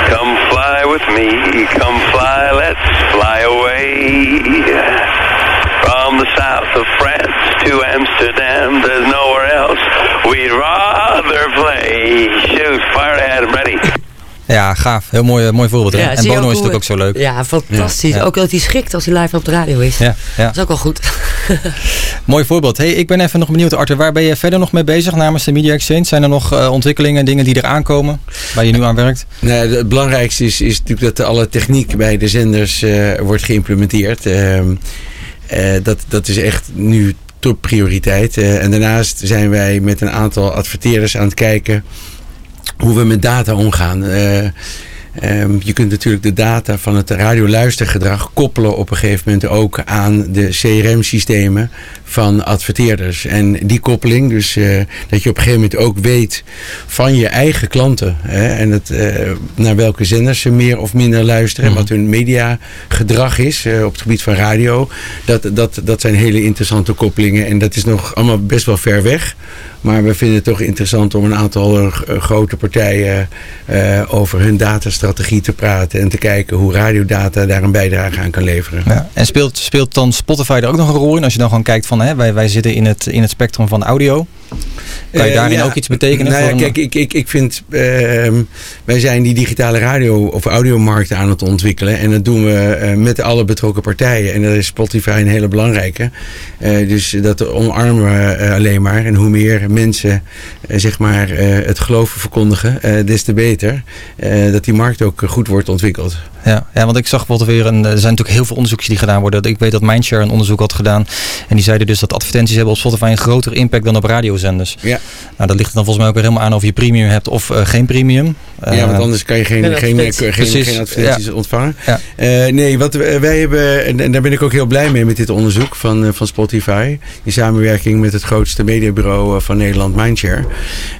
[SPEAKER 39] Come fly with me, come fly, let's fly away. From the south of France to Amsterdam, there's nowhere else we'd rather play. Shoot, fire ahead, I'm ready.
[SPEAKER 1] Ja, gaaf. Heel mooi, mooi voorbeeld. Ja, en Bono is natuurlijk ook zo leuk.
[SPEAKER 2] Ja, fantastisch. Ja. Ook dat hij schikt als hij live op de radio is.
[SPEAKER 1] Ja, ja.
[SPEAKER 2] Dat is ook wel goed. <laughs>
[SPEAKER 1] mooi voorbeeld. Hey, ik ben even nog benieuwd, Arthur. Waar ben je verder nog mee bezig namens de Media Exchange? Zijn er nog uh, ontwikkelingen, dingen die eraan komen, waar je nu aan werkt?
[SPEAKER 3] Nee, het belangrijkste is, is natuurlijk dat alle techniek bij de zenders uh, wordt geïmplementeerd. Uh, dat, dat is echt nu topprioriteit. en daarnaast zijn wij met een aantal adverteerders aan het kijken hoe we met data omgaan. Uh, Ehm, je kunt natuurlijk de data van het radioluistergedrag koppelen op een gegeven moment ook aan de CRM-systemen van adverteerders. En die koppeling, dus eh, dat je op een gegeven moment ook weet van je eigen klanten hè, en het, eh, naar welke zenders ze meer of minder luisteren en wat hun mediagedrag is eh, op het gebied van radio. Dat, dat, dat zijn hele interessante koppelingen en dat is nog allemaal best wel ver weg. Maar we vinden het toch interessant om een aantal eh, grote partijen eh, over hun datastrategie te praten. En te kijken hoe radiodata daar een bijdrage aan kan leveren.
[SPEAKER 1] Ja. En speelt, speelt dan Spotify er ook nog een rol in? Als je dan gewoon kijkt van hè, wij, wij zitten in het, in het spectrum van audio. Kan je
[SPEAKER 3] Eh,
[SPEAKER 1] daarin
[SPEAKER 3] ja,
[SPEAKER 1] ook iets betekenen?
[SPEAKER 3] Nou ja,
[SPEAKER 1] voor
[SPEAKER 3] kijk, ik, ik, ik vind, ehm, wij zijn die digitale radio- of audiomarkt aan het ontwikkelen. En dat doen we eh, met alle betrokken partijen. En daar is Spotify een hele belangrijke. Eh, dus dat omarmen we alleen maar. En hoe meer mensen zeg maar, het geloven verkondigen, des te beter. Dat die markt ook goed wordt ontwikkeld.
[SPEAKER 1] Ja, ja, want ik zag bijvoorbeeld weer, een, er zijn natuurlijk heel veel onderzoekjes die gedaan worden. Ik weet dat Mindshare een onderzoek had gedaan. En die zeiden dus dat advertenties hebben op Spotify een grotere impact dan op radiozenders.
[SPEAKER 3] Ja.
[SPEAKER 1] Nou, dat ligt er dan volgens mij ook weer helemaal aan of je premium hebt of eh, geen premium.
[SPEAKER 3] ja, want
[SPEAKER 1] Eh,
[SPEAKER 3] anders kan je geen,
[SPEAKER 1] Geen
[SPEAKER 3] geen, geen,
[SPEAKER 1] advertenties.
[SPEAKER 3] geen,
[SPEAKER 1] Precies,
[SPEAKER 3] advertenties
[SPEAKER 1] ja.
[SPEAKER 3] ontvangen.
[SPEAKER 1] Ja.
[SPEAKER 3] Eh, nee, wat wij hebben, en, daar ben ik ook heel blij mee met dit onderzoek van, eh, van Spotify. In samenwerking met het grootste mediabureau van Nederland, Mindshare.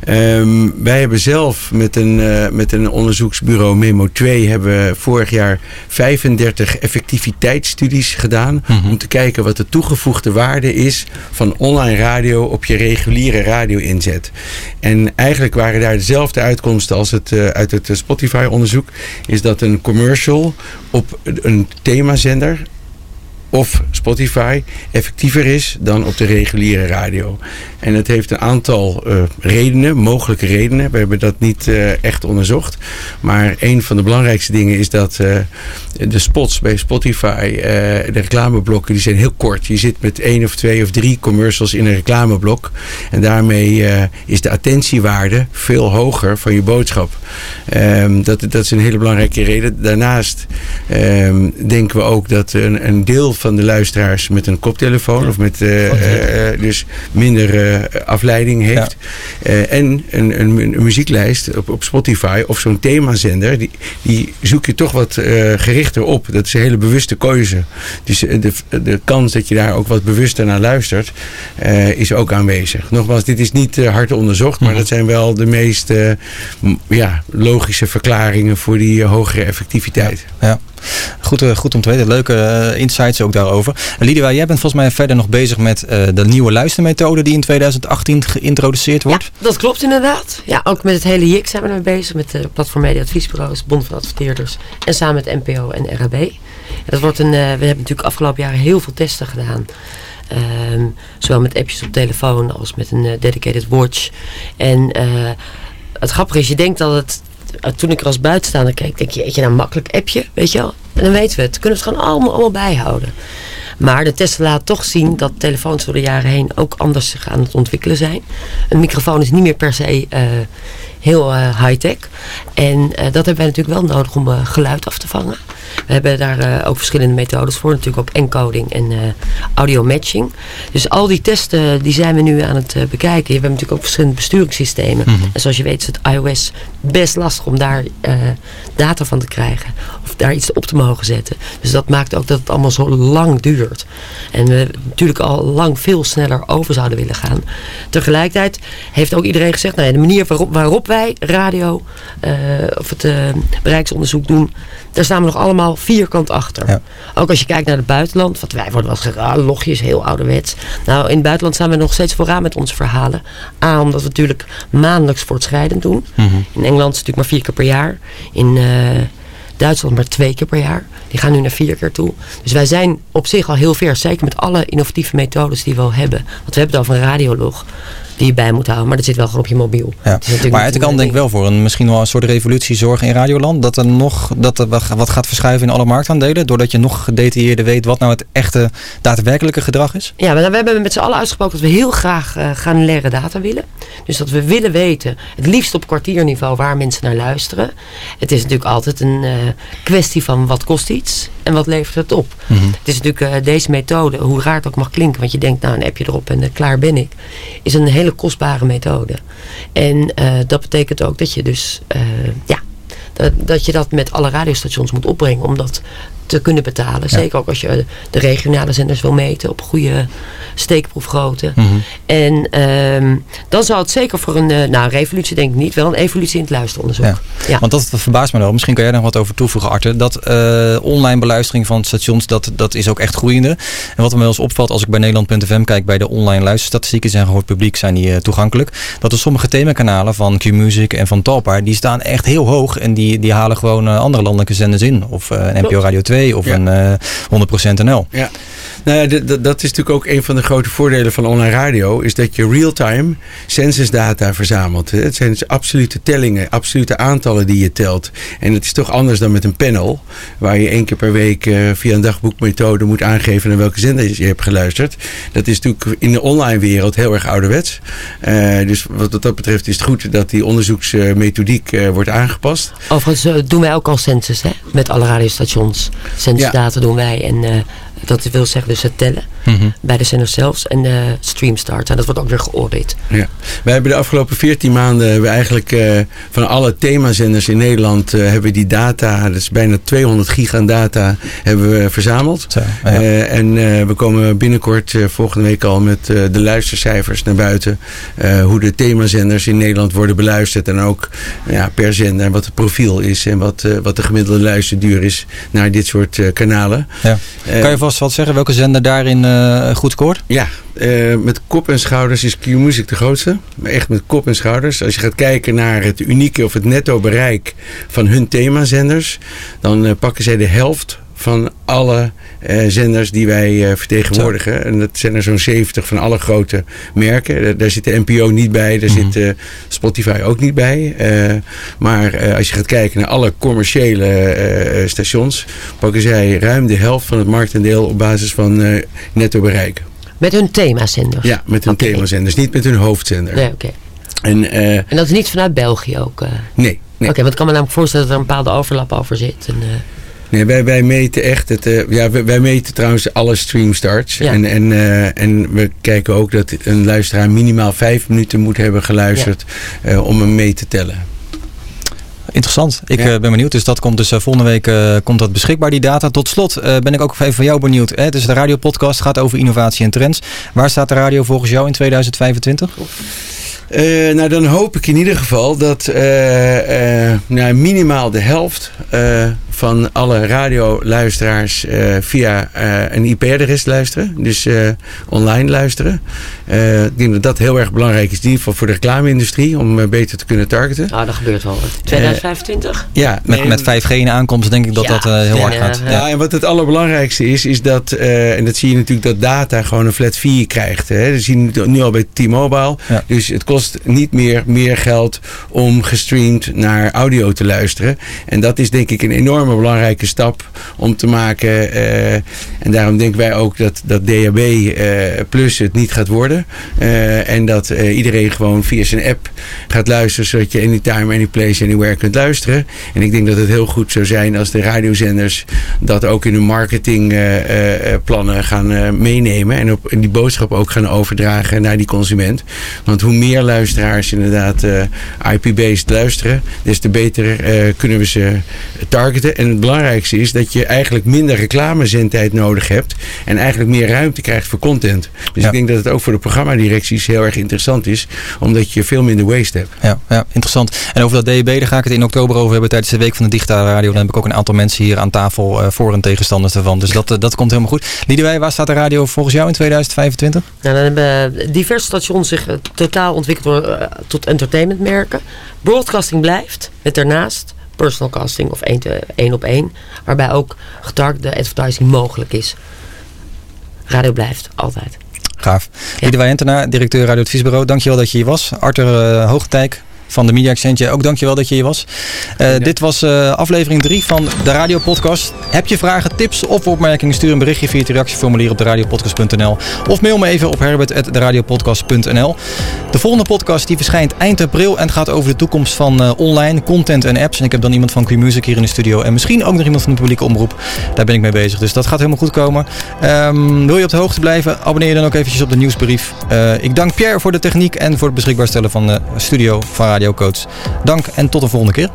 [SPEAKER 3] Ehm, wij hebben zelf met een, eh, met een onderzoeksbureau Memo 2 hebben vorig jaar 35 effectiviteitsstudies gedaan. Om te kijken wat de toegevoegde waarde is van online radio op je reguliere radio inzet. En eigenlijk waren daar dezelfde uitkomsten als het, eh, uit het Spotify-onderzoek. Is dat een commercial op een themazender of Spotify effectiever is dan op de reguliere radio. En het heeft een aantal eh, redenen, mogelijke redenen. We hebben dat niet eh, echt onderzocht. Maar een van de belangrijkste dingen is dat eh, de spots bij Spotify, de reclameblokken, die zijn heel kort. Je zit met één of twee of drie commercials in een reclameblok. En daarmee is de attentiewaarde veel hoger van je boodschap. Ehm, dat, dat is een hele belangrijke reden. Daarnaast ehm, denken we ook dat een, een deel van de luisteraars met een koptelefoon of met eh, eh, eh, dus minder afleiding heeft. En een, een, een muzieklijst op, op Spotify of zo'n themazender, die, die zoek je toch wat gerichter op. Dat is een hele bewuste keuze. Dus de, de kans dat je daar ook wat bewuster naar luistert, is ook aanwezig. Nogmaals, dit is niet hard onderzocht, maar dat zijn wel de meest ja, logische verklaringen voor die hogere effectiviteit.
[SPEAKER 1] Ja, goed, eh, goed om te weten. Leuke eh, insights ook daarover. Liedewij, jij bent volgens mij verder nog bezig met eh, de nieuwe luistermethode die in 2018 geïntroduceerd wordt.
[SPEAKER 2] Dat klopt inderdaad. Ja, ook met het hele JIC zijn we ermee bezig. Met de Platform Media Adviesbureaus, Bond van Adverteerders. En samen met NPO en RAB. Dat wordt een, we hebben natuurlijk afgelopen jaren heel veel testen gedaan. Ehm, zowel met appjes op telefoon als met een dedicated watch. En het grappige is, je denkt dat het... eh, Toen ik er als buitenstaander keek, denk je, eet je nou makkelijk appje, weet je wel? En dan weten we het. Kunnen we het gewoon allemaal, allemaal bijhouden. Maar de testen laten toch zien dat telefoons door de jaren heen ook anders zich aan het ontwikkelen zijn. Een microfoon is niet meer per se eh, heel eh, high-tech. En dat hebben wij natuurlijk wel nodig om geluid af te vangen. We hebben daar eh, ook verschillende methodes voor. Natuurlijk ook encoding en eh, audio matching. Dus al die testen die zijn we nu aan het eh, bekijken. We hebben natuurlijk ook verschillende besturingssystemen. En zoals je weet is het iOS best lastig om daar eh, data van te krijgen. Of daar iets op te mogen zetten. Dus dat maakt ook dat het allemaal zo lang duurt. En we natuurlijk al lang veel sneller over zouden willen gaan. Tegelijkertijd heeft ook iedereen gezegd... Nou ja, de manier waarop, waarop wij radio eh, of het eh, bereiksonderzoek doen... daar staan we nog allemaal vierkant achter. Ook als je kijkt naar het buitenland. Want wij worden wel gezegd, ah, logjes, heel ouderwets. Nou, in het buitenland staan we nog steeds vooraan met onze verhalen. A, omdat we natuurlijk maandelijks voortschrijdend doen. In Engeland is het natuurlijk maar vier keer per jaar. In eh, Duitsland maar twee keer per jaar. Die gaan nu naar vier keer toe. Dus wij zijn op zich al heel ver. Zeker met alle innovatieve methodes die we al hebben. Want we hebben het over een radiolog die je bij moet houden. Maar dat zit wel gewoon op je mobiel.
[SPEAKER 1] Ja. Maar het kan denk ik wel voor een misschien wel een soort revolutie zorgen in Radioland. Dat er nog dat er wat gaat verschuiven in alle marktaandelen. Doordat je nog gedetailleerder weet wat nou het echte daadwerkelijke gedrag is.
[SPEAKER 2] Ja, maar we hebben met z'n allen uitgesproken dat we heel graag uh, granulaire data willen. Dus dat we willen weten, het liefst op kwartierniveau, waar mensen naar luisteren. Het is natuurlijk altijd een uh, kwestie van wat kost iets en wat levert het op.
[SPEAKER 1] Mhm.
[SPEAKER 2] Mm -hmm. Het is natuurlijk uh, deze methode, hoe raar het ook mag klinken, want je denkt, nou een appje erop en klaar ben ik, is een hele kostbare methode. En dat betekent ook dat je dus, ja, dat, dat je dat met alle radiostations moet opbrengen om dat te kunnen betalen. Zeker ook als je de regionale zenders wil meten op goede steekproefgrootte.
[SPEAKER 1] Mhm.
[SPEAKER 2] En ehm, dan zou het zeker voor een, eh, nou een revolutie denk ik niet, wel een evolutie in het luisteronderzoek.
[SPEAKER 1] Ja.
[SPEAKER 2] Ja.
[SPEAKER 1] Want dat verbaast me wel. Misschien kan jij daar nog wat over toevoegen, Arthur. Dat eh, online beluistering van stations, dat, dat is ook echt groeiende. En wat me wel eens opvalt als ik bij Nederland.fm kijk bij de online luisterstatistieken, zijn gehoord publiek, zijn die eh, toegankelijk. Dat er sommige themakanalen van Q-Music en van Talpa, die staan echt heel hoog. En die, die halen gewoon andere landelijke zenders in. Of NPO Radio 2 of
[SPEAKER 3] Ja.
[SPEAKER 1] een eh 100% NL.
[SPEAKER 3] Ja, nou dat is natuurlijk ook een van de grote voordelen van online radio. Is dat je real-time censusdata verzamelt. Het zijn dus absolute tellingen, absolute aantallen die je telt. En het is toch anders dan met een panel. Waar je één keer per week eh, via een dagboekmethode moet aangeven naar welke zender je hebt geluisterd. Dat is natuurlijk in de online wereld heel erg ouderwets. Eh, dus wat dat betreft is het goed dat die onderzoeksmethodiek eh, wordt aangepast.
[SPEAKER 2] Overigens eh, doen wij ook al census hè, met alle radiostations. Censusdata doen wij en eh, dat wil zeggen dus het tellen
[SPEAKER 1] Mhm.
[SPEAKER 2] bij de zenders zelfs en de streamstart. En dat wordt ook weer geaudit.
[SPEAKER 3] Ja. Wij hebben de afgelopen 14 maanden hebben we eigenlijk eh, van alle themazenders in Nederland eh, hebben we die data, dat is bijna 200 giga aan data, hebben we verzameld. Eh, en eh, we komen binnenkort eh, volgende week al met eh, de luistercijfers naar buiten. eh, hoe de themazenders in Nederland worden beluisterd en ook ja, per zender wat het profiel is en wat, eh, wat de gemiddelde luisterduur is naar dit soort eh, kanalen.
[SPEAKER 1] Ja. Kan je vast wat zeggen welke zender daarin eh, goed scoort?
[SPEAKER 3] ja, eh, met kop en schouders is Q-Music de grootste. Maar echt met kop en schouders. Als je gaat kijken naar het unieke of het netto bereik van hun themazenders, dan eh, pakken zij de helft van alle eh, zenders die wij eh, vertegenwoordigen. En dat zijn er zo'n 70 van alle grote merken. Daar, daar zit de NPO niet bij, daar zit eh, Spotify ook niet bij. Maar als je gaat kijken naar alle commerciële stations, pakken zij ruim de helft van het marktendeel op basis van netto bereik.
[SPEAKER 2] Met hun themazenders.
[SPEAKER 3] Ja, met hun themazenders, niet met hun hoofdzender.
[SPEAKER 2] Nee, oké.
[SPEAKER 3] En,
[SPEAKER 2] En dat is niet vanuit België ook?
[SPEAKER 3] nee, nee.
[SPEAKER 2] Oké, want ik kan me namelijk voorstellen dat er een bepaalde overlap over zit. En,
[SPEAKER 3] nee wij, wij meten echt het. eh, ja, wij, wij meten trouwens alle streamstarts.
[SPEAKER 2] Ja.
[SPEAKER 3] En, en, eh, en we kijken ook dat een luisteraar minimaal vijf minuten moet hebben geluisterd eh, om hem mee te tellen.
[SPEAKER 1] Interessant. Ik ben benieuwd. Dus dat komt dus volgende week eh, komt dat beschikbaar, die data. Tot slot eh, ben ik ook even van jou benieuwd. Hè? Dus de radiopodcast gaat over innovatie en trends. Waar staat de radio volgens jou in 2025?
[SPEAKER 3] Eh, nou, dan hoop ik in ieder geval dat eh, eh, nou, minimaal de helft eh, van alle radioluisteraars eh, via eh, een IP-adres luisteren. Dus eh, online luisteren. Eh, ik denk dat dat heel erg belangrijk is, in ieder geval voor de reclame-industrie, om beter te kunnen targeten.
[SPEAKER 2] ah, dat gebeurt wel. 2025?
[SPEAKER 3] Ja,
[SPEAKER 1] Met, met 5G in aankomst denk ik dat
[SPEAKER 2] Ja,
[SPEAKER 1] dat eh, heel hard gaat.
[SPEAKER 2] ja.
[SPEAKER 3] Ja, en wat het allerbelangrijkste is, is dat, eh, en dat zie je natuurlijk, dat data gewoon een flat fee krijgt. Hè. Dat zie je nu al bij T-Mobile.
[SPEAKER 1] Ja.
[SPEAKER 3] Dus het kost niet meer, meer geld om gestreamd naar audio te luisteren. En dat is denk ik een enorme belangrijke stap om te maken. eh, en daarom denken wij ook dat, dat DAB eh, Plus het niet gaat worden. Eh, en dat iedereen gewoon via zijn app gaat luisteren, zodat je anytime, any place, anywhere kunt luisteren. En ik denk dat het heel goed zou zijn als de radiozenders dat ook in hun marketingplannen gaan meenemen. En op en die boodschap ook gaan overdragen naar die consument. Want hoe meer luisteraars inderdaad IP-based luisteren, des te beter kunnen we ze targeten. En het belangrijkste is dat je eigenlijk minder reclamezendtijd nodig hebt. En eigenlijk meer ruimte krijgt voor content. Dus
[SPEAKER 1] Ja.
[SPEAKER 3] ik denk dat het ook voor de programmadirecties heel erg interessant is. Omdat je veel minder waste hebt.
[SPEAKER 1] Ja, ja, interessant. En over dat DEB, daar ga ik het in oktober over hebben tijdens de Week van de Digitale Radio. Dan heb ik ook een aantal mensen hier aan tafel eh, voor en tegenstanders daarvan. Dus dat, eh, dat komt helemaal goed. Liedewij, waar staat de radio volgens jou in 2025?
[SPEAKER 2] Nou, dan hebben diverse stations zich eh, totaal ontwikkeld eh, tot entertainmentmerken. Broadcasting blijft, met daarnaast personal casting of één, te, één op één. Waarbij ook getargete advertising mogelijk is. Radio blijft, altijd.
[SPEAKER 1] Gaaf. Liedewij Hentenaar, directeur Radio Adviesbureau. Dankjewel dat je hier was. Arthur eh, Hoogtijk van de Media Exchange. Ook dankjewel dat je hier was. Eh, dit was eh, aflevering 3 van de Radio Podcast. Heb je vragen, tips of opmerkingen? Stuur een berichtje via het reactieformulier op de radiopodcast.nl of mail me even op herbert.deradiopodcast.nl De volgende podcast die verschijnt eind april en gaat over de toekomst van eh, online content en apps. En ik heb dan iemand van Q-Music hier in de studio en misschien ook nog iemand van de publieke omroep. Daar ben ik mee bezig, dus dat gaat helemaal goed komen. Ehm, wil je op de hoogte blijven? Abonneer je dan ook eventjes op de nieuwsbrief. Ik dank Pierre voor de techniek en voor het beschikbaar stellen van de studio van Dank en tot de volgende keer.